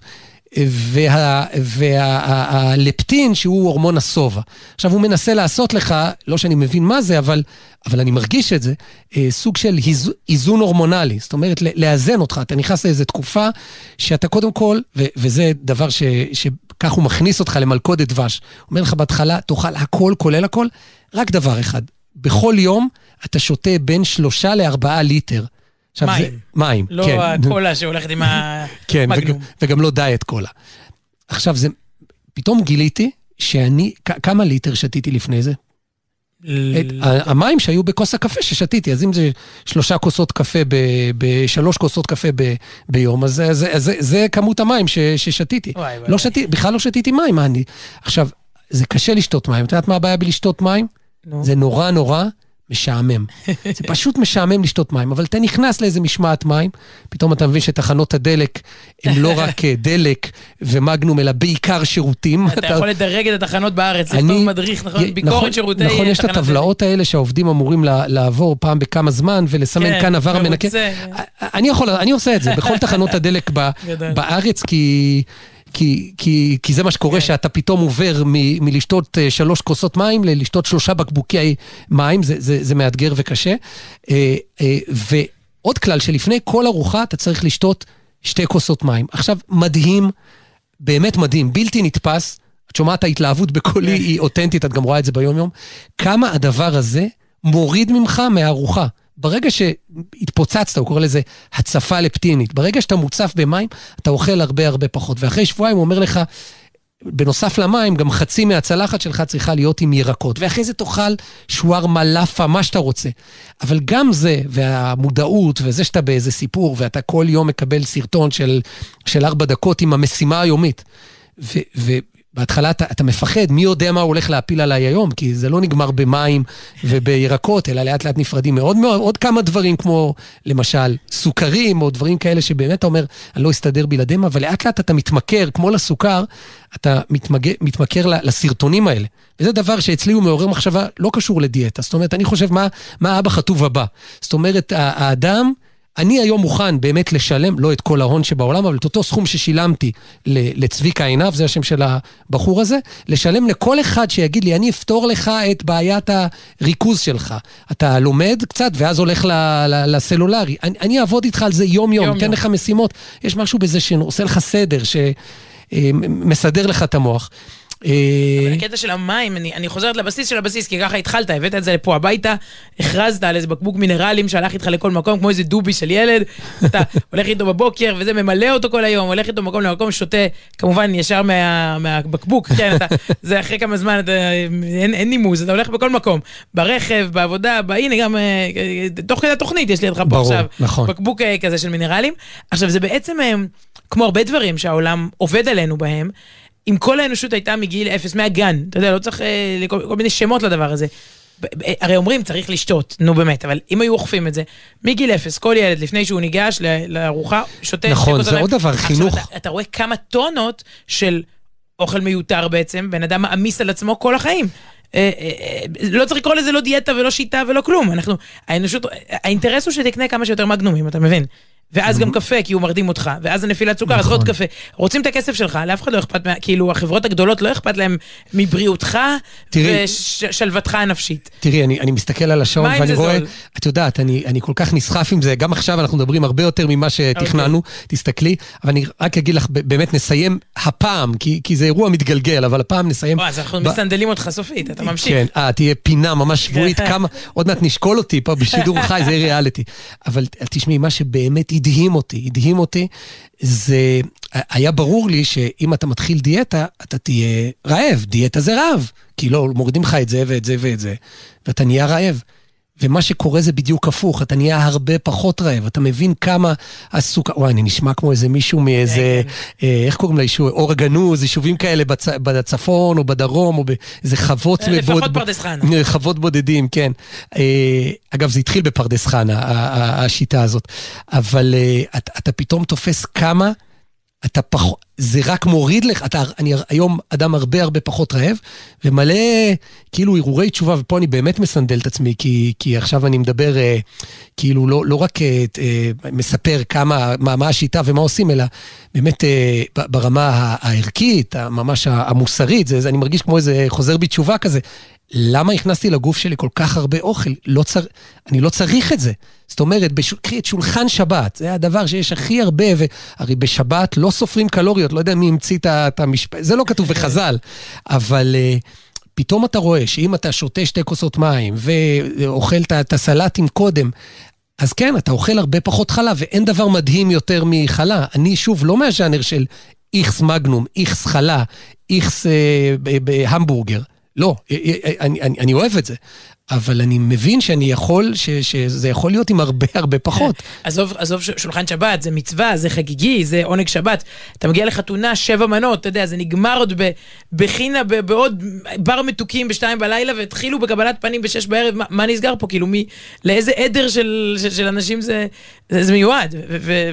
והלפטין שהוא הורמון השובע. עכשיו הוא מנסה לעשות לך, לא שאני מבין מה זה, אבל, אבל אני מרגיש את זה, אה, סוג של איז, איזון הורמונלי. זאת אומרת, לאזן אותך. אתה נכנס לאיזו תקופה שאתה קודם כל, ו, וזה דבר ש, שכך הוא מכניס אותך למלכודת דבש. הוא אומר לך בהתחלה, תאכל הכל, כולל הכל, רק דבר אחד. בכל יום אתה שותה בין שלושה לארבעה ליטר. מים. מים, לא כן. הקולה שהולכת עם כן, וג, המגנום. וגם לא דיאט קולה. עכשיו, זה, פתאום גיליתי שאני, כמה ליטר שתיתי לפני זה? את, המים שהיו בכוס הקפה ששתיתי, אז אם זה שלושה כוסות קפה, ב, בשלוש כוסות קפה ב, ביום, אז זה, זה, זה, זה כמות המים ש, ששתיתי. וואי, וואי. לא שתי, בכלל לא שתיתי מים, אני... עכשיו, זה קשה לשתות מים. את יודעת מה הבעיה בלשתות מים? נו. זה נורא נורא משעמם. זה פשוט משעמם לשתות מים, אבל אתה נכנס לאיזה משמעת מים, פתאום אתה מבין שתחנות הדלק הם לא רק אה, דלק ומגנום, אלא בעיקר שירותים. אתה יכול לדרג את התחנות בארץ, אני- לכתוב מדריך, נכון? י- ביקורת שירותי נכון, יש את הטבלאות האלה שהעובדים אמורים לעבור פעם בכמה זמן ולסמן כן, כאן עבר. מרוצה. אני יכול, אני עושה את זה בכל תחנות הדלק. בארץ, כי... כי, כי, כי זה מה שקורה, כן. שאתה פתאום עובר מ, מלשתות אה, שלוש כוסות מים ללשתות שלושה בקבוקי מים, זה, זה, זה מאתגר וקשה. אה, אה, ועוד כלל, שלפני כל ארוחה אתה צריך לשתות שתי כוסות מים. עכשיו, מדהים, באמת מדהים, בלתי נתפס, את שומעת ההתלהבות בקולי, היא אותנטית, את גם רואה את זה ביום-יום, כמה הדבר הזה מוריד ממך מהארוחה. ברגע שהתפוצצת, הוא קורא לזה הצפה לפטינית, ברגע שאתה מוצף במים, אתה אוכל הרבה הרבה פחות. ואחרי שבועיים הוא אומר לך, בנוסף למים, גם חצי מהצלחת שלך צריכה להיות עם ירקות. ואחרי זה תאכל שווארמה, לאפה, מה שאתה רוצה. אבל גם זה, והמודעות, וזה שאתה באיזה סיפור, ואתה כל יום מקבל סרטון של, ארבע דקות עם המשימה היומית. ו, ו, בהתחלה אתה, אתה מפחד, מי יודע מה הוא הולך להפיל עליי היום, כי זה לא נגמר במים ובירקות, אלא לאט לאט נפרדים מאוד מאוד. עוד כמה דברים כמו, למשל, סוכרים, או דברים כאלה שבאמת אתה אומר, אני לא אסתדר בלעדיהם, אבל לאט לאט אתה מתמכר, כמו לסוכר, אתה מתמג... מתמכר לסרטונים האלה. וזה דבר שאצלי הוא מעורר מחשבה לא קשור לדיאטה. זאת אומרת, אני חושב מה, מה האבא חטוב הבא. זאת אומרת, האדם... אני היום מוכן באמת לשלם, לא את כל ההון שבעולם, אבל את אותו סכום ששילמתי לצביקה עינב, זה השם של הבחור הזה, לשלם לכל אחד שיגיד לי, אני אפתור לך את בעיית הריכוז שלך. אתה לומד קצת, ואז הולך לסלולרי. אני, אני אעבוד איתך על זה יום-יום, אתן לך משימות. יש משהו בזה שעושה לך סדר, שמסדר אה, לך את המוח. אבל אה, הקטע של המים, אני, אני חוזרת לבסיס של הבסיס, כי ככה התחלת, הבאת את זה לפה הביתה, הכרזת על איזה בקבוק מינרלים שהלך איתך לכל מקום, כמו איזה דובי של ילד, אתה הולך איתו בבוקר, וזה ממלא אותו כל היום, הולך איתו ממקום למקום, שותה, כמובן ישר מה, מהבקבוק, כן, אתה, זה אחרי כמה זמן, אתה, אין, אין נימוס, אתה הולך בכל מקום, ברכב, בעבודה, הנה גם, אה, תוך כדי התוכנית יש לי לך פה עכשיו, נכון. בקבוק אה, כזה של מינרלים. עכשיו, זה בעצם, כמו הרבה דברים שהעולם עובד עלינו בהם, אם כל האנושות הייתה מגיל אפס, מהגן, אתה יודע, לא צריך אה, כל, כל מיני שמות לדבר הזה. הרי אומרים צריך לשתות, נו באמת, אבל אם היו אוכפים את זה, מגיל אפס, כל ילד לפני שהוא ניגש לארוחה, שותה נכון, זה עוד דבר, חינוך. אתה, אתה רואה כמה טונות של אוכל מיותר בעצם, בן אדם מעמיס על עצמו כל החיים. אה, אה, אה, לא צריך לקרוא לזה לא דיאטה ולא שיטה ולא כלום, אנחנו, האנושות, האינטרס הוא שתקנה כמה שיותר מגנומים, אתה מבין? ואז גם קפה, כי הוא מרדים אותך, ואז הנפילת סוכר, אז עוד נכון. קפה. רוצים את הכסף שלך, לאף אחד לא אכפת, כאילו, החברות הגדולות לא אכפת להם מבריאותך ושלוותך הנפשית. תראי, אני מסתכל על השעון ואני רואה, את יודעת, אני כל כך נסחף עם זה, גם עכשיו אנחנו מדברים הרבה יותר ממה שתכננו, אוקיי. תסתכלי, אבל אני רק אגיד לך, באמת נסיים הפעם, כי זה אירוע מתגלגל, אבל הפעם נסיים... אז אנחנו מסנדלים אותך סופית, אתה ממשיך. כן, אה, תהיה פינה ממש שבועית, כמה, עוד מעט נשקול אותי פה בשידור חי, זה ריאליטי. אבל תשמעי, מה שבאמת הדהים אותי, הדהים אותי, זה, היה ברור לי שאם אתה מתחיל דיאטה, אתה תהיה רעב, דיאטה זה רעב, כי לא, מורידים לך את זה ואת זה ואת זה, ואתה נהיה רעב. ומה שקורה זה בדיוק הפוך, אתה נהיה הרבה פחות רעב, אתה מבין כמה הסוכר, וואי, אני נשמע כמו איזה מישהו מאיזה, כן. אה, איך קוראים ליישוב, אור הגנוז, יישובים כאלה בצ, בצפון או בדרום, או באיזה חוות... אה, לפחות בוד, פרדס חנה. אה, חוות בודדים, כן. אגב, זה התחיל בפרדס חנה, השיטה הזאת. אבל אתה, אתה פתאום תופס כמה... אתה פחות, זה רק מוריד לך, אתה, אני היום אדם הרבה הרבה פחות רעב, ומלא כאילו הרהורי תשובה, ופה אני באמת מסנדל את עצמי, כי, כי עכשיו אני מדבר אה, כאילו לא, לא רק אה, אה, מספר כמה, מה, מה השיטה ומה עושים, אלא באמת אה, ברמה הערכית, ממש המוסרית, זה, זה, אני מרגיש כמו איזה חוזר בתשובה כזה. למה הכנסתי לגוף שלי כל כך הרבה אוכל? לא צר... אני לא צריך את זה. זאת אומרת, בש... קחי את שולחן שבת, זה הדבר שיש הכי הרבה, והרי בשבת לא סופרים קלוריות, לא יודע מי המציא את המשפט, זה לא כתוב בחז"ל, אבל uh, פתאום אתה רואה שאם אתה שותה שתי כוסות מים ואוכל את הסלטים קודם, אז כן, אתה אוכל הרבה פחות חלב, ואין דבר מדהים יותר מחלה. אני שוב לא מהז'אנר של איכס מגנום, איכס חלה, איכס אה, המבורגר. לא, אה, אה, אה, אני, אני, אני אוהב את זה, אבל אני מבין שאני יכול, ש, שזה יכול להיות עם הרבה הרבה פחות. עזוב, עזוב שולחן שבת, זה מצווה, זה חגיגי, זה עונג שבת. אתה מגיע לחתונה, שבע מנות, אתה יודע, זה נגמר עוד בחינה, בעוד בר מתוקים בשתיים בלילה, והתחילו בקבלת פנים בשש בערב, מה, מה נסגר פה? כאילו, מי, לאיזה עדר של, של, של אנשים זה, זה, זה מיועד,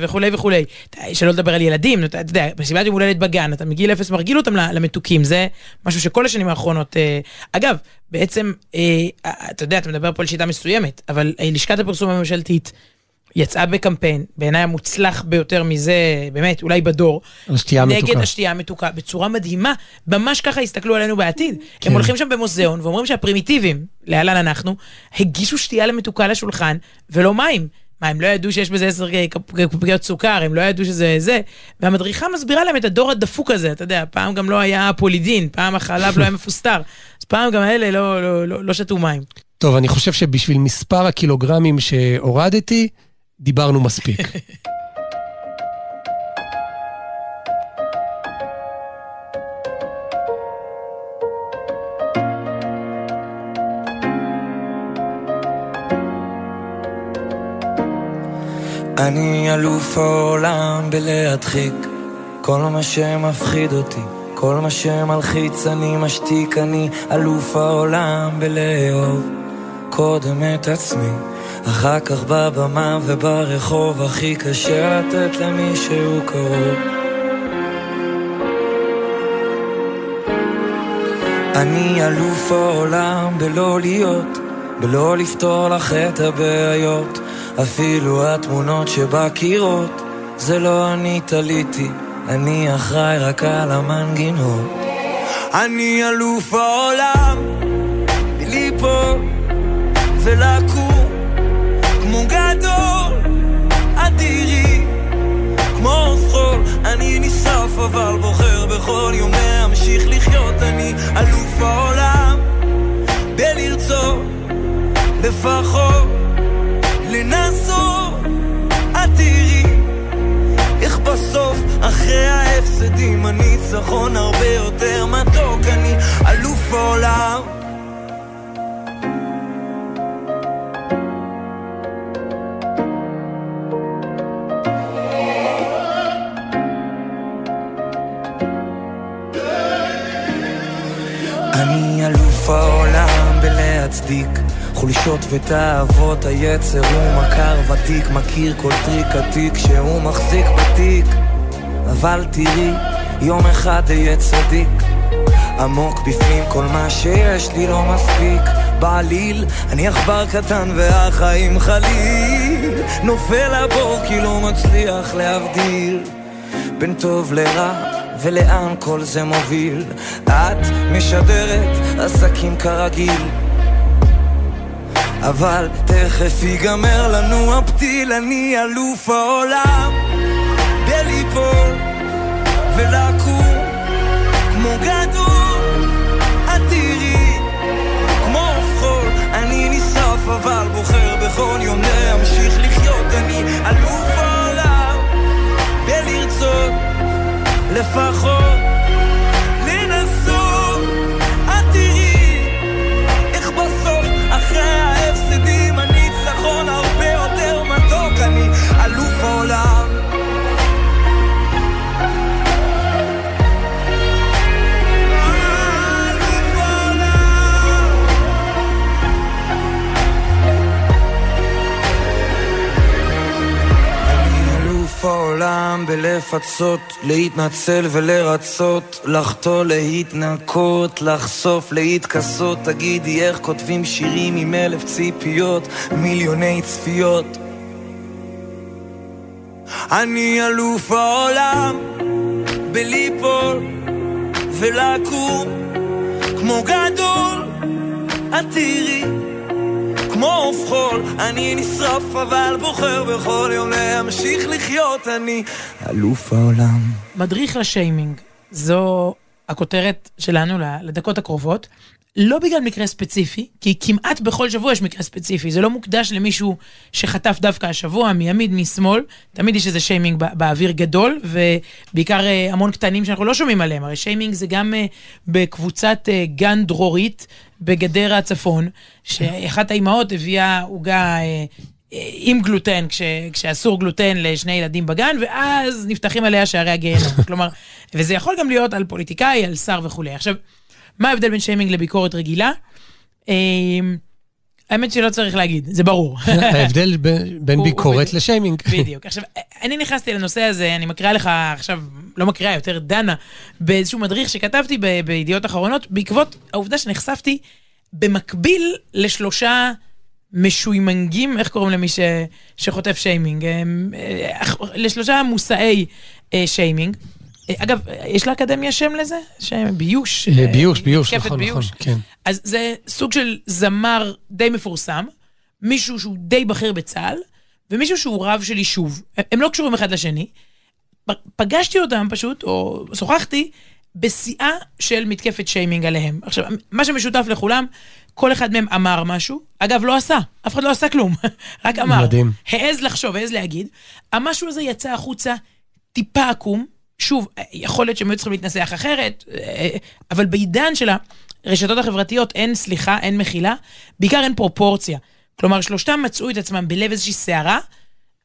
וכולי וכולי. שלא לדבר על ילדים, אתה יודע, מסיבת יום הולדת בגן, אתה מגיל אפס מרגיל אותם למתוקים, זה משהו שכל השנים האחרונות... אגב, בעצם, אה, אתה יודע, אתה מדבר פה על שיטה מסוימת, אבל אה, לשכת הפרסום הממשלתית יצאה בקמפיין, בעיניי המוצלח ביותר מזה, באמת, אולי בדור, השתייה נגד מתוקה. השתייה המתוקה, בצורה מדהימה, ממש ככה הסתכלו עלינו בעתיד. כן. הם הולכים שם במוזיאון ואומרים שהפרימיטיבים, להלן אנחנו, הגישו שתייה למתוקה לשולחן, ולא מים. מה, הם לא ידעו שיש בזה עשר קופיות סוכר, הם לא ידעו שזה זה, והמדריכה מסבירה להם את הדור הדפוק הזה, אתה יודע, פעם גם לא היה פולידין, פעם החלב לא היה מפוסטר, אז פעם גם האלה לא, לא, לא, לא שתו מים. טוב, אני חושב שבשביל מספר הקילוגרמים שהורדתי, דיברנו מספיק. אני אלוף העולם בלהדחיק. כל מה שמפחיד אותי, כל מה שמלחיץ אני משתיק, אני אלוף העולם בלאהוב קודם את עצמי, אחר כך בבמה וברחוב. הכי קשה לתת למישהו קרוב. אני אלוף העולם בלא להיות, בלא לפתור לך את הבעיות, אפילו התמונות שבקירות, זה לא אני תליתי. אני אחראי רק על המנגינות. אני אלוף העולם, מליפול ולקום, כמו גדול, אדירי, כמו זכול. אני נשרף אבל בוחר בכל יום להמשיך לחיות. אני אלוף העולם, בלרצות, לפחות, לנסות, אדירי. איך בסוף, אחרי ההפסדים, הניצחון הרבה יותר מתוק, אני אלוף העולם. ותאוות היצר הוא מכר ותיק מכיר כל טריק עתיק שהוא מחזיק בתיק. אבל תראי יום אחד אהיה צדיק. עמוק בפנים כל מה שיש לי לא מספיק. בעליל אני עכבר קטן והחיים חליל. נופל לבור כי לא מצליח להבדיל. בין טוב לרע ולאן כל זה מוביל? את משדרת עסקים כרגיל אבל תכף ייגמר לנו הפתיל אני אלוף העולם. בליפול ולקום כמו גדול. את תראי כמו חול אני נשרף אבל בוחר בכל יום להמשיך לחיות. אני אלוף העולם. בלרצות לפחות העולם בלפצות, להתנצל ולרצות, לחטוא, להתנקות, לחשוף, להתכסות. תגידי איך כותבים שירים עם אלף ציפיות, מיליוני צפיות. אני אלוף העולם בליפול ולקום כמו גדול, את תראי כמו עוף חול, אני נשרף אבל בוחר בכל יום להמשיך לחיות, אני אלוף העולם. מדריך לשיימינג, זו הכותרת שלנו לדקות הקרובות. לא בגלל מקרה ספציפי, כי כמעט בכל שבוע יש מקרה ספציפי, זה לא מוקדש למישהו שחטף דווקא השבוע, מימין, משמאל, תמיד יש איזה שיימינג בא, באוויר גדול, ובעיקר אה, המון קטנים שאנחנו לא שומעים עליהם, הרי שיימינג זה גם אה, בקבוצת אה, גן דרורית בגדרה הצפון, שאחת האימהות הביאה עוגה... עם גלוטן, כש, כשאסור גלוטן לשני ילדים בגן, ואז נפתחים עליה שערי הגיהנום. כלומר, וזה יכול גם להיות על פוליטיקאי, על שר וכולי. עכשיו, מה ההבדל בין שיימינג לביקורת רגילה? האמת שלא צריך להגיד, זה ברור. ההבדל בין ביקורת לשיימינג. בדיוק. עכשיו, אני נכנסתי לנושא הזה, אני מקריאה לך עכשיו, לא מקריאה, יותר דנה, באיזשהו מדריך שכתבתי בידיעות אחרונות, בעקבות העובדה שנחשפתי במקביל לשלושה משוימנגים, איך קוראים למי שחוטף שיימינג? אה, אה, לשלושה מושאי אה, שיימינג. אגב, יש לאקדמיה שם לזה? שם ביוש. ביוש, ביוש, נכון, נכון, כן. אז זה סוג של זמר די מפורסם, מישהו שהוא די בכיר בצה"ל, ומישהו שהוא רב של יישוב. הם לא קשורים אחד לשני. פגשתי אותם פשוט, או שוחחתי, בשיאה של מתקפת שיימינג עליהם. עכשיו, מה שמשותף לכולם, כל אחד מהם אמר משהו, אגב, לא עשה, אף אחד לא עשה כלום, רק אמר. מדהים. העז לחשוב, העז להגיד. המשהו הזה יצא החוצה טיפה עקום, שוב, יכול להיות שהם היו צריכים להתנסח אחרת, אבל בעידן של הרשתות החברתיות אין סליחה, אין מחילה, בעיקר אין פרופורציה. כלומר, שלושתם מצאו את עצמם בלב איזושהי סערה,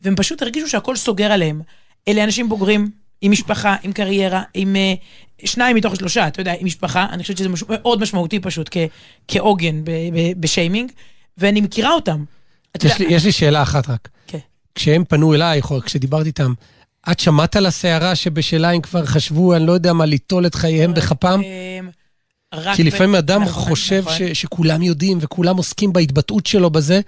והם פשוט הרגישו שהכל סוגר עליהם. אלה אנשים בוגרים, עם משפחה, עם קריירה, עם אה, שניים מתוך שלושה, אתה יודע, עם משפחה, אני חושבת שזה משהו מאוד משמעותי פשוט, כ- כעוגן ב- ב- בשיימינג, ואני מכירה אותם. יש יודע, לי, יש לי שאלה אחת רק. כן. כשהם פנו אלייך, או כשדיברתי איתם, את שמעת על הסערה שבשלה הם כבר חשבו, אני לא יודע מה, ליטול את חייהם בכפם? אמ, רק כי לפעמים אדם נכון, חושב נכון. ש, שכולם יודעים וכולם עוסקים בהתבטאות שלו בזה,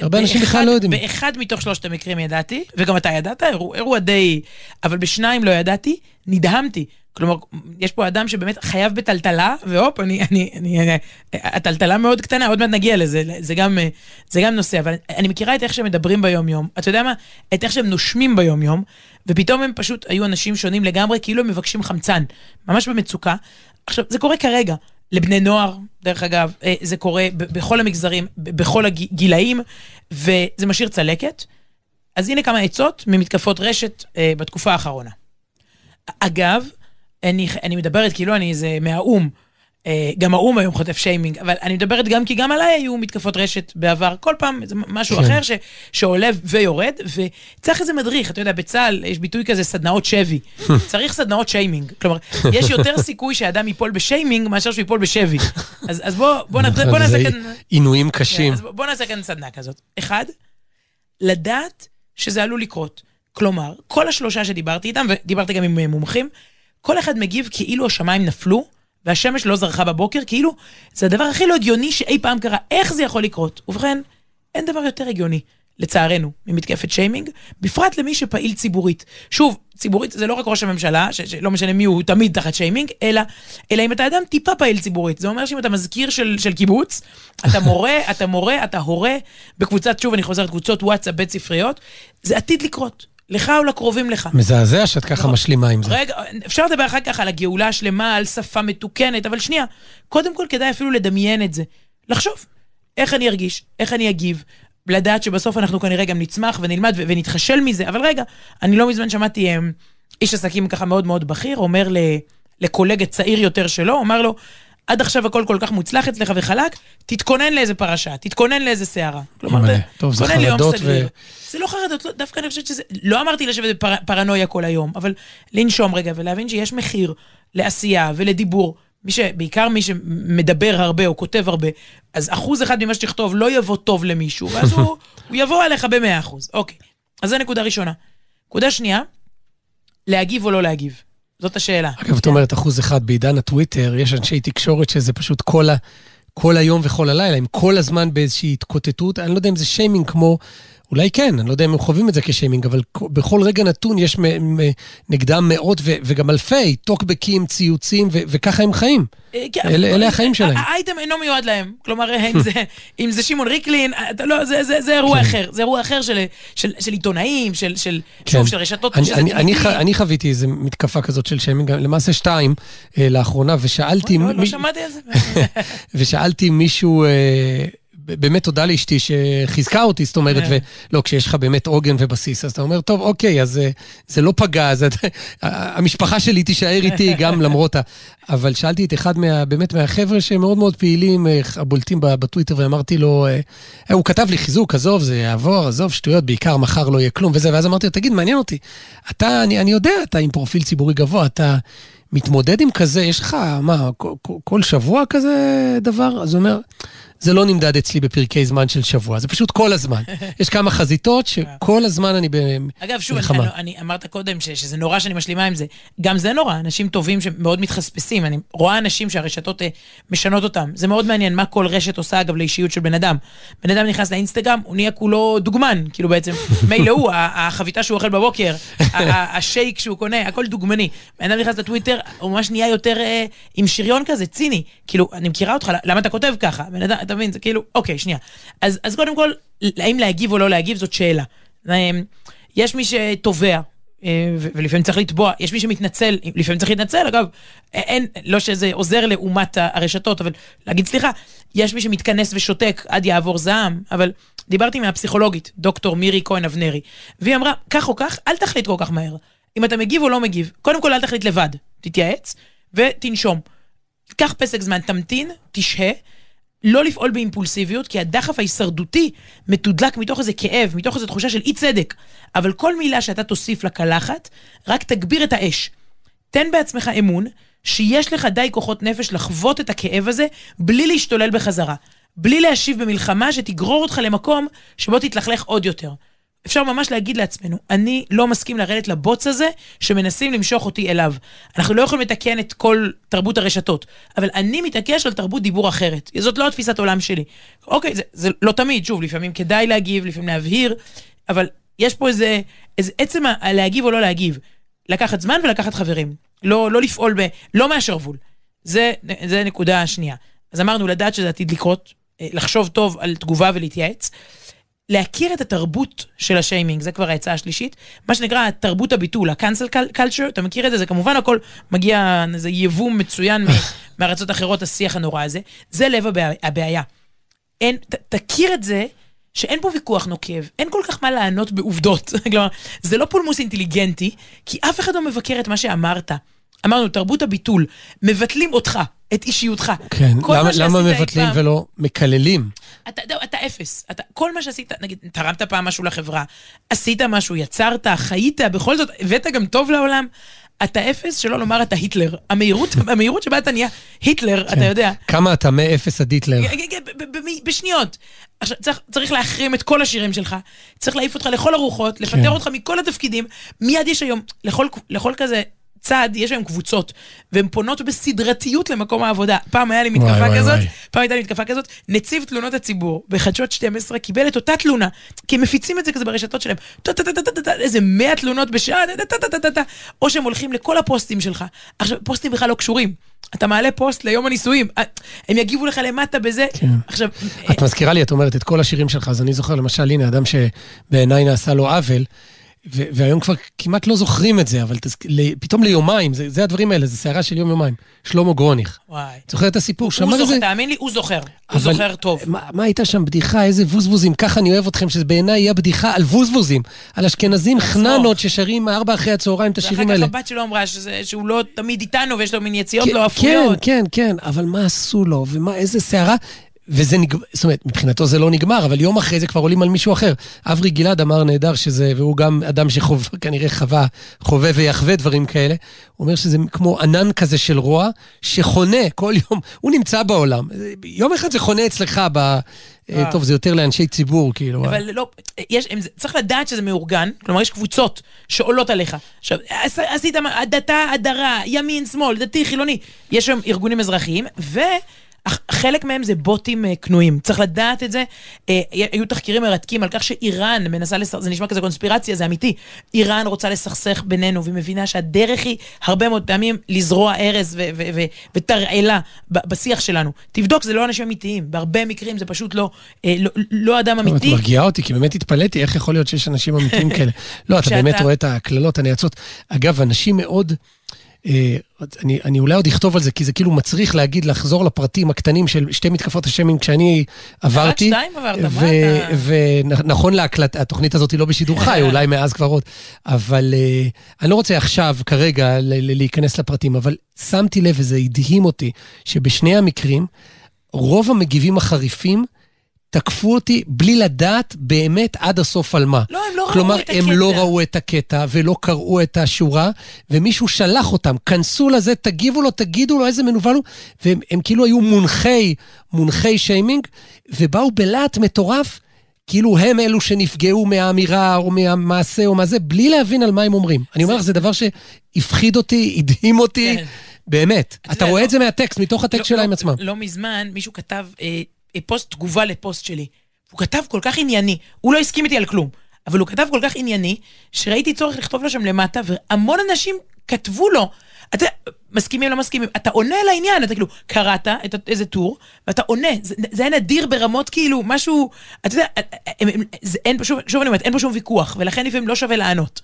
הרבה אנשים בכלל לא יודעים. באחד מתוך שלושת המקרים ידעתי, וגם אתה ידעת, אירוע, אירוע די... אבל בשניים לא ידעתי, נדהמתי. כלומר, יש פה אדם שבאמת חייב בטלטלה, והופ, אני, אני, אני, הטלטלה מאוד קטנה, עוד מעט נגיע לזה, זה גם, אה, זה גם נושא, אבל אני מכירה את איך שהם מדברים ביום-יום, אתה יודע מה? את איך שהם נושמים ביום-יום, ופתאום הם פשוט היו אנשים שונים לגמרי, כאילו הם מבקשים חמצן, ממש במצוקה. עכשיו, זה קורה כרגע. לבני נוער, דרך אגב, אה, זה קורה בכל המגזרים, בכל הגילאים, וזה משאיר צלקת. אז הנה כמה עצות ממתקפות רשת אה, בתקופה האחרונה. אגב, אני, אני מדברת כאילו אני איזה מהאו"ם, גם האו"ם היום חוטף שיימינג, אבל אני מדברת גם כי גם עליי היו מתקפות רשת בעבר, כל פעם זה משהו כן. אחר ש, שעולה ויורד, וצריך איזה מדריך, אתה יודע, בצה"ל יש ביטוי כזה סדנאות שבי, צריך סדנאות שיימינג, כלומר, יש יותר סיכוי שאדם ייפול בשיימינג מאשר שהוא ייפול בשבי. אז, אז בוא, בוא, נעשה- בוא נעשה כאן... עינויים קשים. אז בוא נעשה כאן סדנה כזאת. אחד, לדעת שזה עלול לקרות. כלומר, כל השלושה שדיברתי איתם, ודיברתי גם עם אה, מומחים, כל אחד מגיב כאילו השמיים נפלו, והשמש לא זרחה בבוקר, כאילו זה הדבר הכי לא הגיוני שאי פעם קרה. איך זה יכול לקרות? ובכן, אין דבר יותר הגיוני, לצערנו, ממתקפת שיימינג, בפרט למי שפעיל ציבורית. שוב, ציבורית זה לא רק ראש הממשלה, שלא משנה מי הוא, הוא תמיד תחת שיימינג, אלא, אלא אם אתה אדם טיפה פעיל ציבורית. זה אומר שאם אתה מזכיר של, של קיבוץ, אתה מורה, אתה מורה, אתה הורה, בקבוצת, שוב, אני חוזרת, קבוצות וואטסאפ בית ספריות, זה עתיד לקרות. לך או לקרובים לך. מזעזע שאת ככה נכון. משלימה עם זה. רגע, אפשר לדבר אחר כך על הגאולה השלמה, על שפה מתוקנת, אבל שנייה, קודם כל כדאי אפילו לדמיין את זה. לחשוב, איך אני ארגיש, איך אני אגיב, לדעת שבסוף אנחנו כנראה גם נצמח ונלמד ו- ונתחשל מזה, אבל רגע, אני לא מזמן שמעתי um, איש עסקים ככה מאוד מאוד בכיר, אומר ל- לקולגה צעיר יותר שלו, אומר לו, עד עכשיו הכל כל כך מוצלח אצלך וחלק, תתכונן לאיזה פרשה, תתכונן לאיזה סערה. כלומר, טוב, זה חרדות. ו- זה לא חרדות, לא, דווקא אני חושבת שזה... לא אמרתי לשבת בפרנויה כל היום, אבל לנשום רגע ולהבין שיש מחיר לעשייה ולדיבור. מי ש... בעיקר מי שמדבר הרבה או כותב הרבה, אז אחוז אחד ממה שתכתוב לא יבוא טוב למישהו, ואז הוא, הוא יבוא עליך במאה אחוז. אוקיי, אז זו נקודה ראשונה. נקודה שנייה, להגיב או לא להגיב. זאת השאלה. אגב, את אומרת אחוז אחד בעידן הטוויטר, יש אנשי תקשורת שזה פשוט כל, ה, כל היום וכל הלילה, הם כל הזמן באיזושהי התקוטטות, אני לא יודע אם זה שיימינג כמו, אולי כן, אני לא יודע אם הם חווים את זה כשיימינג, אבל בכל רגע נתון יש נגדם מאות ו, וגם אלפי טוקבקים, ציוצים, ו, וככה הם חיים. אה, כן, אלה- החיים שלהם. האייטם אינו מיועד להם. כלומר, אם זה- אם זה שמעון ריקלין, אתה לא, זה- זה זה אירוע אחר. זה אירוע אחר של- של של עיתונאים, של של- שוב, של רשתות. כן. אני, שזה אני, אני, טבעי. ח, אני חוויתי איזו מתקפה כזאת של שיימינג, למעשה שתיים אה, לאחרונה, ושאלתי... לא, לא שמעתי על זה. ושאלתי מישהו, אה, באמת תודה לאשתי שחיזקה אותי, זאת אומרת, כן. ולא, כשיש לך באמת עוגן ובסיס, אז אתה אומר, טוב, אוקיי, אז אה, זה לא פגע, אז המשפחה שלי תישאר איתי גם למרות ה... אבל שאלתי את אחד מה, באמת מהחבר'ה שהם מאוד מאוד פעילים, אה, הבולטים בטוויטר, ואמרתי לו, אה, הוא כתב לי חיזוק, עזוב, זה יעבור, עזוב, שטויות, בעיקר מחר לא יהיה כלום וזה, ואז אמרתי לו, תגיד, מעניין אותי, אתה, אני, אני יודע, אתה עם פרופיל ציבורי גבוה, אתה... מתמודד עם כזה, יש לך, מה, כל, כל שבוע כזה דבר? אז הוא אומר, זה לא נמדד אצלי בפרקי זמן של שבוע, זה פשוט כל הזמן. יש כמה חזיתות שכל הזמן אני אגב, שוב, אני, במלחמה. אני, אמרת קודם ש, שזה נורא שאני משלימה עם זה. גם זה נורא, אנשים טובים שמאוד מתחספסים. אני רואה אנשים שהרשתות אה, משנות אותם. זה מאוד מעניין מה כל רשת עושה, אגב, לאישיות של בן אדם. בן אדם נכנס לאינסטגרם, הוא נהיה כולו דוגמן. כאילו בעצם, מילא הוא, החביתה שהוא אוכל בבוקר, השייק שהוא קונה, הכל דוגמני. בן אדם נכנס לטוויטר, הוא ממש נהיה יותר אה, עם שריון כזה, ציני. כאילו, אני מכירה אותך, למה אתה כותב ככה? בן אדם, אתה מבין, זה כאילו, אוקיי, שנייה. אז, אז קודם כל, האם להגיב או לא להגיב זאת שאלה. אה, יש מי שתובע, אה, ולפעמים צריך לתבוע, יש מי שמתנצל, לפעמים צריך להתנצל, אגב, אין, לא שזה עוזר לעומת ה- הרשתות, אבל להגיד סליחה, יש מי שמתכנס ושותק עד יעבור זעם, אבל דיברתי מהפסיכולוגית, דוקטור מירי כהן אבנרי, והיא אמרה, כך או כך, אל תחליט כל כך מהר. אם אתה מגיב או לא מגיב, קודם כל אל תחליט לבד, תתייעץ ותנשום. קח פסק זמן, תמתין, תשהה. לא לפעול באימפולסיביות, כי הדחף ההישרדותי מתודלק מתוך איזה כאב, מתוך איזו תחושה של אי צדק. אבל כל מילה שאתה תוסיף לקלחת, רק תגביר את האש. תן בעצמך אמון שיש לך די כוחות נפש לחוות את הכאב הזה בלי להשתולל בחזרה. בלי להשיב במלחמה שתגרור אותך למקום שבו תתלכלך עוד יותר. אפשר ממש להגיד לעצמנו, אני לא מסכים לרדת לבוץ הזה שמנסים למשוך אותי אליו. אנחנו לא יכולים לתקן את כל תרבות הרשתות, אבל אני מתעקש על תרבות דיבור אחרת. זאת לא התפיסת עולם שלי. אוקיי, זה, זה לא תמיד, שוב, לפעמים כדאי להגיב, לפעמים להבהיר, אבל יש פה איזה, איזה עצם הלהגיב או לא להגיב. לקחת זמן ולקחת חברים. לא, לא לפעול ב... לא מהשרוול. זה, זה נקודה שנייה. אז אמרנו, לדעת שזה עתיד לקרות, אה, לחשוב טוב על תגובה ולהתייעץ. להכיר את התרבות של השיימינג, זה כבר העצה השלישית. מה שנקרא תרבות הביטול, ה-cancel culture, אתה מכיר את זה? זה כמובן הכל מגיע, זה יבוא מצוין מארצות אחרות, השיח הנורא הזה. זה לב הבעיה. אין, ת, תכיר את זה שאין פה ויכוח נוקב, אין כל כך מה לענות בעובדות. כלומר, זה לא פולמוס אינטליגנטי, כי אף אחד לא מבקר את מה שאמרת. אמרנו, תרבות הביטול, מבטלים אותך, את אישיותך. כן, למה, למה מבטלים פעם, ולא מקללים? אתה, אתה, אתה אפס. אתה, כל מה שעשית, נגיד, תרמת פעם משהו לחברה, עשית משהו, יצרת, חיית, בכל זאת, הבאת גם טוב לעולם. אתה אפס, שלא לומר אתה היטלר. המהירות, המהירות שבה אתה נהיה היטלר, כן. אתה יודע. כמה אתה מאפס עד היטלר. בשניות. עכשיו, צריך, צריך להחרים את כל השירים שלך, צריך להעיף אותך לכל הרוחות, לפטר כן. אותך מכל התפקידים. מיד יש היום, לכל, לכל כזה צד, יש היום קבוצות, והן פונות בסדרתיות למקום העבודה. פעם היה לי מתקפה וואי, כזאת, וואי. פעם הייתה לי מתקפה כזאת, נציב תלונות הציבור בחדשות 12 קיבל את אותה תלונה, כי הם מפיצים את זה כזה ברשתות שלהם, איזה 100 תלונות בשעה, או שהם הולכים לכל הפוסטים שלך. עכשיו, פוסטים בכלל לא קשורים. אתה מעלה פוסט ליום הנישואים, הם יגיבו לך למטה בזה. כן. עכשיו... את מזכירה לי, את אומרת, את כל השירים שלך, אז אני זוכר למשל, הנה, אדם שבעיניי נעשה לו עוול. והיום כבר כמעט לא זוכרים את זה, אבל. פתאום ליומיים, זה, זה הדברים האלה, זה סערה של יום-יומיים. שלמה גרוניך. וואי. זוכר את הסיפור? הוא זוכר, זה... תאמין לי, הוא זוכר. הוא זוכר טוב. מה, מה הייתה שם בדיחה, איזה ווזבוזים, ככה אני אוהב אתכם, שזה בעיניי יהיה בדיחה על ווזבוזים. על אשכנזים חננות ששרים ארבע אחרי הצהריים את השירים האלה. ואחר כך הבת שלו אמרה שזה, שהוא לא תמיד איתנו ויש לו מין יציאות לא אפויות. כן, כן, כן, אבל מה עשו לו, ומה, איזה סערה. וזה נגמר, זאת אומרת, מבחינתו זה לא נגמר, אבל יום אחרי זה כבר עולים על מישהו אחר. אברי גלעד אמר נהדר שזה, והוא גם אדם שכנראה חווה, חווה ויחווה דברים כאלה. הוא אומר שזה כמו ענן כזה של רוע, שחונה כל יום, הוא נמצא בעולם. יום אחד זה חונה אצלך ב... אה, אה. טוב, זה יותר לאנשי ציבור, כאילו. אבל לא, יש, צריך לדעת שזה מאורגן, כלומר, יש קבוצות שעולות עליך. עכשיו, עשית דתה, הדרה, ימין, שמאל, דתי, חילוני. יש שם ארגונים אזרחיים, ו... חלק מהם זה בוטים uh, קנויים, צריך לדעת את זה. Uh, היו תחקירים מרתקים על כך שאיראן מנסה לסכסך, זה נשמע כזה קונספירציה, זה אמיתי. איראן רוצה לסכסך בינינו, והיא מבינה שהדרך היא הרבה מאוד פעמים לזרוע ארז ותרעלה בשיח שלנו. תבדוק, זה לא אנשים אמיתיים, בהרבה מקרים זה פשוט לא, uh, לא, לא אדם אמיתי. את מרגיעה אותי, כי באמת התפלאתי איך יכול להיות שיש אנשים אמיתיים כאלה. לא, אתה באמת רואה את הקללות, הנאצות. אגב, אנשים מאוד... אה, אני, אני אולי עוד אכתוב על זה, כי זה כאילו מצריך להגיד, לחזור לפרטים הקטנים של שתי מתקפות השיימינג כשאני עברתי. רק שתיים עברת, מה אתה... ונכון להקלט, התוכנית הזאת היא לא בשידור חי, אולי מאז כבר עוד. אבל אני לא רוצה עכשיו, כרגע, להיכנס לפרטים, אבל שמתי לב, וזה הדהים אותי, שבשני המקרים, רוב המגיבים החריפים, תקפו אותי בלי לדעת באמת עד הסוף על מה. לא, הם לא כלומר, ראו את הקטע. כלומר, הם לא ראו את הקטע ולא קראו את השורה, ומישהו שלח אותם, כנסו לזה, תגיבו לו, תגידו לו איזה מנוול הוא, והם הם כאילו היו מונחי, מונחי שיימינג, ובאו בלהט מטורף. כאילו הם אלו שנפגעו מהאמירה או מהמעשה או מה זה, בלי להבין על מה הם אומרים. אני אומר לך, זה דבר שהפחיד אותי, הדהים אותי, כן. באמת. אתה רואה לא, את זה מהטקסט, מתוך הטקסט לא, שלהם לא, עצמם. לא מזמן מישהו כתב... אה, פוסט תגובה לפוסט שלי. הוא כתב כל כך ענייני, הוא לא הסכים איתי על כלום, אבל הוא כתב כל כך ענייני, שראיתי צורך לכתוב לו שם למטה, והמון אנשים כתבו לו. אתה מסכימים, לא מסכימים, אתה עונה לעניין, אתה כאילו, קראת את איזה טור, ואתה עונה, זה, זה היה נדיר ברמות כאילו, משהו, אתה יודע, הם, הם, זה, אין, שוב, שוב אני אומרת, אין פה שום ויכוח, ולכן לפעמים לא שווה לענות.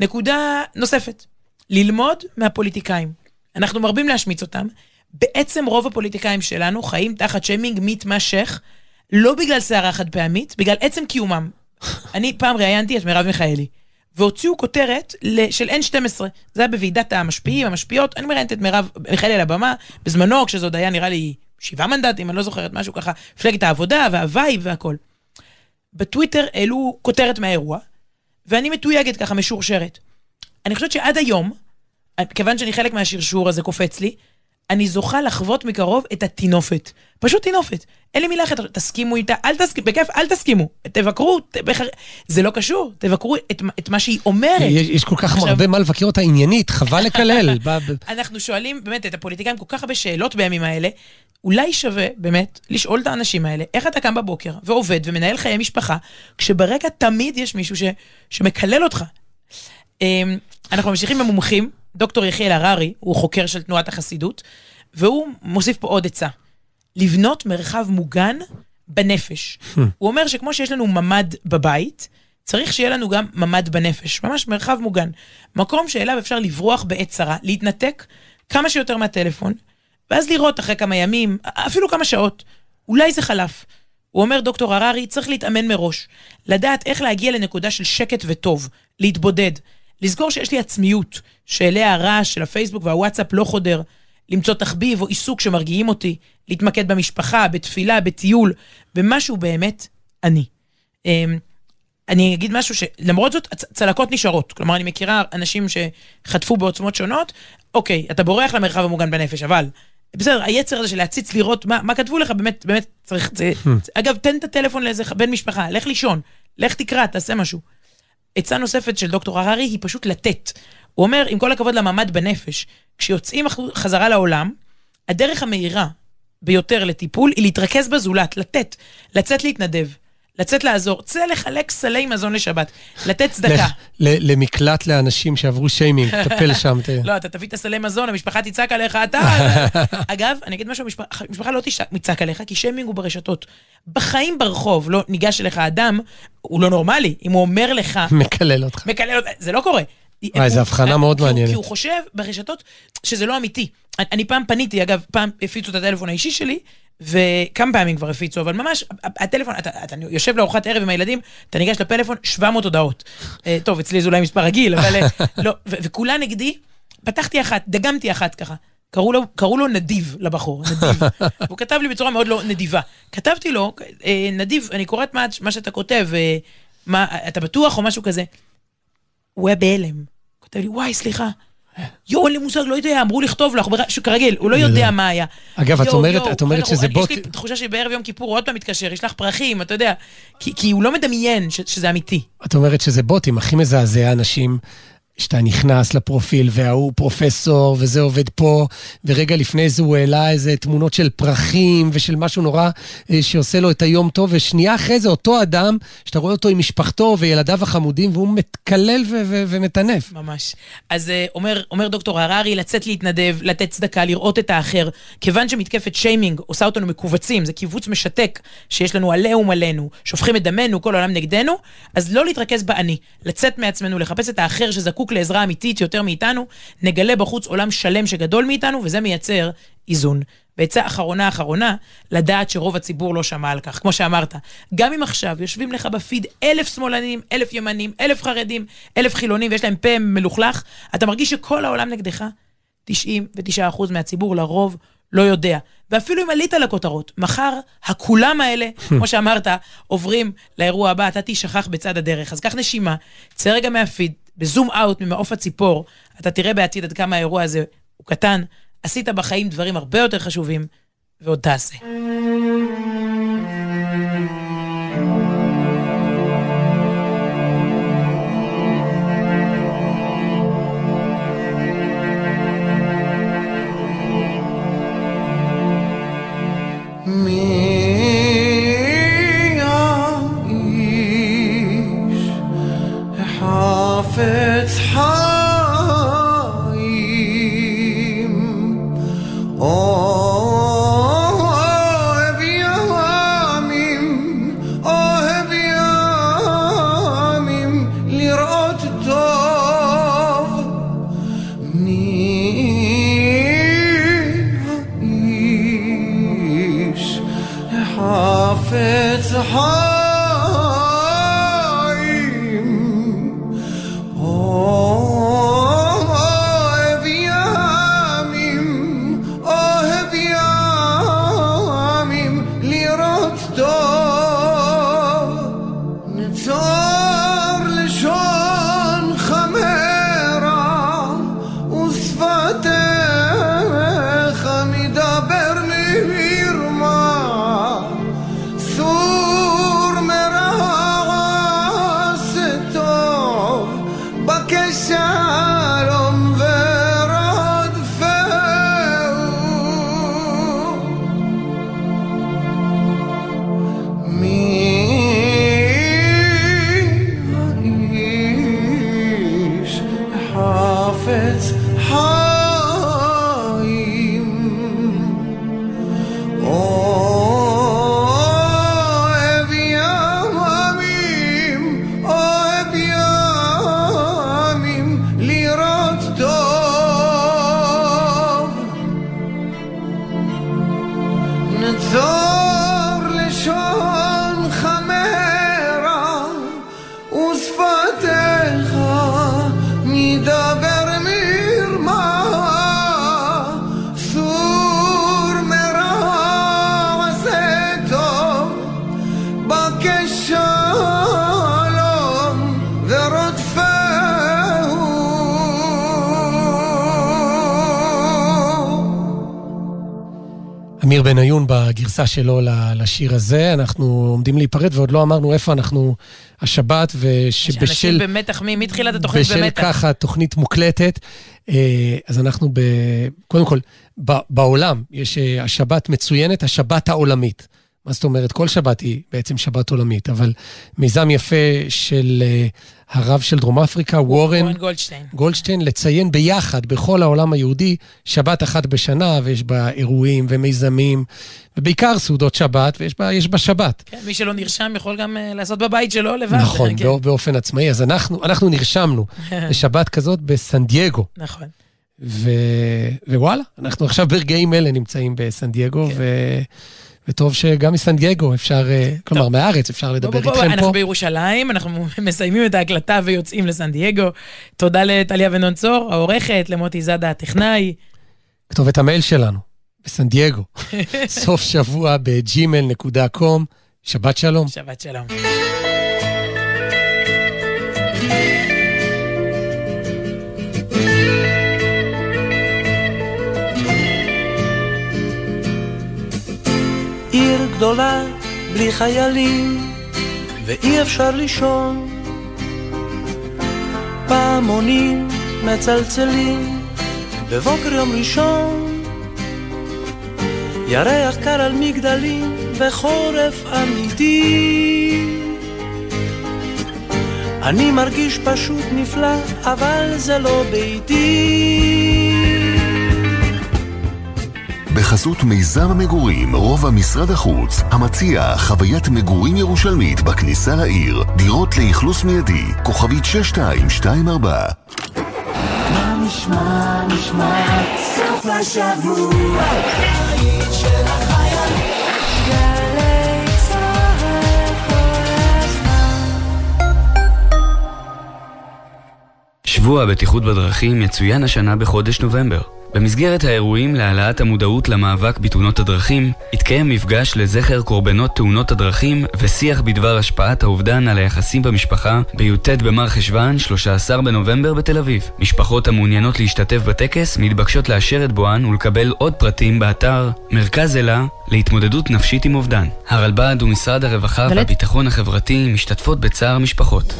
נקודה נוספת, ללמוד מהפוליטיקאים. אנחנו מרבים להשמיץ אותם, בעצם רוב הפוליטיקאים שלנו חיים תחת שיימינג מתמשך, לא בגלל סערה חד פעמית, בגלל עצם קיומם. אני פעם ראיינתי את מרב מיכאלי, והוציאו כותרת של N12, זה היה בוועידת המשפיעים, המשפיעות, אני מראיינת את מרב מיכאלי על הבמה, בזמנו, כשזה עוד היה נראה לי שבעה מנדטים, אני לא זוכרת, משהו ככה, מפלגת העבודה והווייב והכל. בטוויטר העלו כותרת מהאירוע, ואני מתויגת ככה, משורשרת. אני חושבת שעד היום, כיוון שאני חלק מהשרשור הזה קופץ לי, אני זוכה לחוות מקרוב את הטינופת. פשוט טינופת. אין לי מילה אחרת, תסכימו איתה, אל תסכימו, בכיף, אל תסכימו. תבקרו, תבחר... זה לא קשור, תבקרו את, את מה שהיא אומרת. יש, יש כל כך עכשיו... הרבה מה לבקר אותה עניינית, חבל לקלל. אנחנו שואלים באמת את הפוליטיקאים כל כך הרבה שאלות בימים האלה. אולי שווה באמת לשאול את האנשים האלה, איך אתה קם בבוקר ועובד ומנהל חיי משפחה, כשברקע תמיד יש מישהו ש, שמקלל אותך. אנחנו ממשיכים במומחים, דוקטור יחיאל הררי, הוא חוקר של תנועת החסידות, והוא מוסיף פה עוד עצה. לבנות מרחב מוגן בנפש. Hmm. הוא אומר שכמו שיש לנו ממ"ד בבית, צריך שיהיה לנו גם ממ"ד בנפש, ממש מרחב מוגן. מקום שאליו אפשר לברוח בעת צרה, להתנתק כמה שיותר מהטלפון, ואז לראות אחרי כמה ימים, אפילו כמה שעות, אולי זה חלף. הוא אומר, דוקטור הררי, צריך להתאמן מראש. לדעת איך להגיע לנקודה של שקט וטוב, להתבודד. לזכור שיש לי עצמיות, שאליה הרעש של הפייסבוק והוואטסאפ לא חודר. למצוא תחביב או עיסוק שמרגיעים אותי, להתמקד במשפחה, בתפילה, בטיול, במשהו באמת אני. אמ, אני אגיד משהו שלמרות זאת, צלקות נשארות. כלומר, אני מכירה אנשים שחטפו בעוצמות שונות, אוקיי, אתה בורח למרחב המוגן בנפש, אבל בסדר, היצר הזה של להציץ לראות מה, מה כתבו לך, באמת, באמת צריך, זה, זה, אגב, תן את הטלפון לאיזה בן משפחה, לך לישון, לך תקרא, תעשה משהו. עצה נוספת של דוקטור הררי היא פשוט לתת. הוא אומר, עם כל הכבוד לממ"ד בנפש, כשיוצאים חזרה לעולם, הדרך המהירה ביותר לטיפול היא להתרכז בזולת, לתת, לצאת להתנדב. לצאת לעזור, צא לחלק סלי מזון לשבת, לתת צדקה. למקלט לאנשים שעברו שיימינג, טפל שם. לא, אתה תביא את הסלי מזון, המשפחה תצעק עליך, אתה... אגב, אני אגיד משהו, המשפחה לא תצעק עליך, כי שיימינג הוא ברשתות. בחיים ברחוב לא ניגש אליך אדם, הוא לא נורמלי, אם הוא אומר לך... מקלל אותך. מקלל אותך, זה לא קורה. וואי, זו הבחנה מאוד מעניינת. כי הוא חושב ברשתות שזה לא אמיתי. אני פעם פניתי, אגב, פעם הפיצו את הטלפון האישי שלי, וכמה פעמים כבר הפיצו, אבל ממש, הטלפון, אתה, אתה יושב לארוחת ערב עם הילדים, אתה ניגש לפלאפון, 700 הודעות. אה, טוב, אצלי זה אולי מספר רגיל, אבל אה, לא, וכולה נגדי, פתחתי אחת, דגמתי אחת ככה. קראו לו, קראו לו נדיב לבחור, נדיב. והוא כתב לי בצורה מאוד לא נדיבה. כתבתי לו, אה, נדיב, אני קוראת מה, מה שאתה כותב, מה, אתה בטוח או משהו כזה. הוא היה בהלם. כותב לי, וואי, סליחה. יואו, אין לי מושג, לא יודע, אמרו לכתוב לך, כרגיל, הוא לא יודע מה היה. אגב, את אומרת, את אומרת שזה בוט... יש לי תחושה שבערב יום כיפור הוא עוד פעם מתקשר, ישלח פרחים, אתה יודע, כי הוא לא מדמיין שזה אמיתי. את אומרת שזה בוטים, הכי מזעזע אנשים שאתה נכנס לפרופיל וההוא פרופסור וזה עובד פה, ורגע לפני זה הוא העלה איזה תמונות של פרחים ושל משהו נורא אה, שעושה לו את היום טוב, ושנייה אחרי זה אותו אדם, שאתה רואה אותו עם משפחתו וילדיו החמודים, והוא מתקלל ו- ו- ומטנף. ממש. אז אה, אומר, אומר דוקטור הררי, לצאת להתנדב, לתת צדקה, לראות את האחר. כיוון שמתקפת שיימינג עושה אותנו מכווצים, זה קיבוץ משתק שיש לנו עליהום עלינו, שופכים את דמנו, כל העולם נגדנו, אז לא להתרכז באני, לצאת מעצמנו, לחפש את האחר שזקוק זקוק לעזרה אמיתית יותר מאיתנו, נגלה בחוץ עולם שלם שגדול מאיתנו, וזה מייצר איזון. ועצה אחרונה אחרונה, לדעת שרוב הציבור לא שמע על כך. כמו שאמרת, גם אם עכשיו יושבים לך בפיד אלף שמאלנים, אלף ימנים, אלף חרדים, אלף חילונים, ויש להם פה מלוכלך, אתה מרגיש שכל העולם נגדך. 99% מהציבור לרוב לא יודע. ואפילו אם עלית לכותרות, מחר הכולם האלה, כמו שאמרת, עוברים לאירוע הבא, אתה תשכח בצד הדרך. אז קח נשימה, צא רגע מהפיד, בזום אאוט ממעוף הציפור, אתה תראה בעתיד עד כמה האירוע הזה הוא קטן. עשית בחיים דברים הרבה יותר חשובים, ועוד תעשה. בניון בגרסה שלו לשיר הזה. אנחנו עומדים להיפרד ועוד לא אמרנו איפה אנחנו השבת, ושבשל... אנשים במתח מתחילת התוכנית במתח. בשל כך התוכנית מוקלטת. אה, אז אנחנו ב... קודם כל, בעולם יש אה, השבת מצוינת, השבת העולמית. מה זאת אומרת? כל שבת היא בעצם שבת עולמית, אבל מיזם יפה של uh, הרב של דרום אפריקה, וורן גולדשטיין. גולדשטיין, לציין ביחד בכל העולם היהודי שבת אחת בשנה, ויש בה אירועים ומיזמים, ובעיקר סעודות שבת, ויש בה, בה שבת. כן, מי שלא נרשם יכול גם uh, לעשות בבית שלו לבד. נכון, כן. באופן עצמאי. אז אנחנו, אנחנו נרשמנו לשבת כזאת בסן דייגו. נכון. ו... ווואלה, אנחנו עכשיו ברגעים אלה נמצאים בסן דייגו, כן. ו... וטוב שגם מסן דייגו אפשר, אה, כלומר, מהארץ אפשר לדבר איתכם פה. אנחנו בירושלים, אנחנו מסיימים את ההקלטה ויוצאים לסן דייגו. תודה לטליה ונון צור, העורכת, למוטי זאדה הטכנאי. כתובת המייל שלנו, בסן דייגו. סוף שבוע בג'ימל.קום. שבת שלום. שבת שלום. גדולה בלי חיילים ואי אפשר לישון. פעמונים מצלצלים בבוקר יום ראשון. ירח קר על מגדלים וחורף אמיתי. אני מרגיש פשוט נפלא אבל זה לא ביתי בחסות מיזם המגורים, רובע משרד החוץ, המציע חוויית מגורים ירושלמית בכניסה לעיר, דירות לאכלוס מיידי, כוכבית 6224. מה נשמע, נשמע, סוף השבוע, שבוע הבטיחות בדרכים יצוין השנה בחודש נובמבר. במסגרת האירועים להעלאת המודעות למאבק בתאונות הדרכים, התקיים מפגש לזכר קורבנות תאונות הדרכים ושיח בדבר השפעת האובדן על היחסים במשפחה בי"ט במר חשוון, 13 בנובמבר בתל אביב. משפחות המעוניינות להשתתף בטקס מתבקשות לאשר את בואן ולקבל עוד פרטים באתר מרכז אלה להתמודדות נפשית עם אובדן. הרלב"ד ומשרד הרווחה והביטחון החברתי משתתפות בצער משפחות.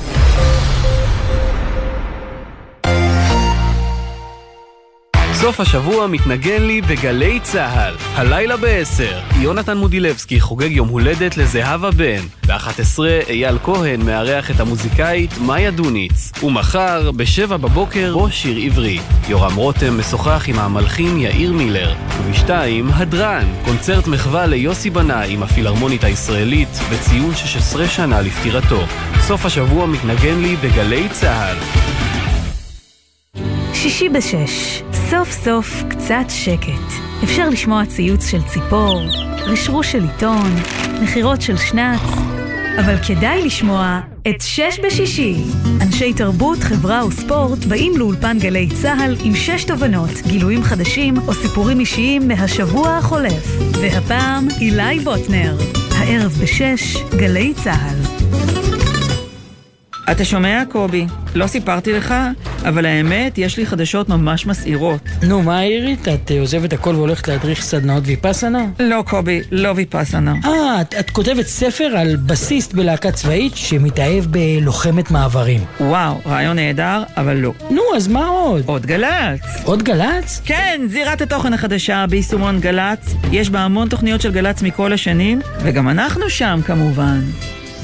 סוף השבוע מתנגן לי בגלי צה"ל. הלילה ב-10, יונתן מודילבסקי חוגג יום הולדת לזהבה בן. ב-11, אייל כהן מארח את המוזיקאית מאיה דוניץ. ומחר, ב-7 בבוקר, בו שיר עברי. יורם רותם משוחח עם המלחין יאיר מילר. וב-2, הדרן, קונצרט מחווה ליוסי בנאי עם הפילהרמונית הישראלית, בציון 16 שנה לפטירתו. סוף השבוע מתנגן לי בגלי צה"ל. שישי בשש, סוף סוף קצת שקט. אפשר לשמוע ציוץ של ציפור, רשרוש של עיתון, נחירות של שנץ, אבל כדאי לשמוע את שש בשישי. אנשי תרבות, חברה וספורט באים לאולפן גלי צה"ל עם שש תובנות, גילויים חדשים או סיפורים אישיים מהשבוע החולף. והפעם, אילי בוטנר. הערב בשש, גלי צה"ל. אתה שומע, קובי? לא סיפרתי לך, אבל האמת, יש לי חדשות ממש מסעירות. נו, מה העירית? את אה, עוזבת הכל והולכת להדריך סדנאות ויפאסנה? לא, קובי, לא ויפאסנה. אה, את, את כותבת ספר על בסיסט בלהקה צבאית שמתאהב בלוחמת מעברים. וואו, רעיון נהדר, אבל לא. נו, אז מה עוד? עוד גל"צ. עוד גל"צ? כן, זירת התוכן החדשה ביישומון גל"צ. יש בה המון תוכניות של גל"צ מכל השנים, וגם אנחנו שם כמובן.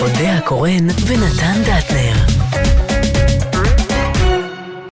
אודה הקורן ונתן דטנר.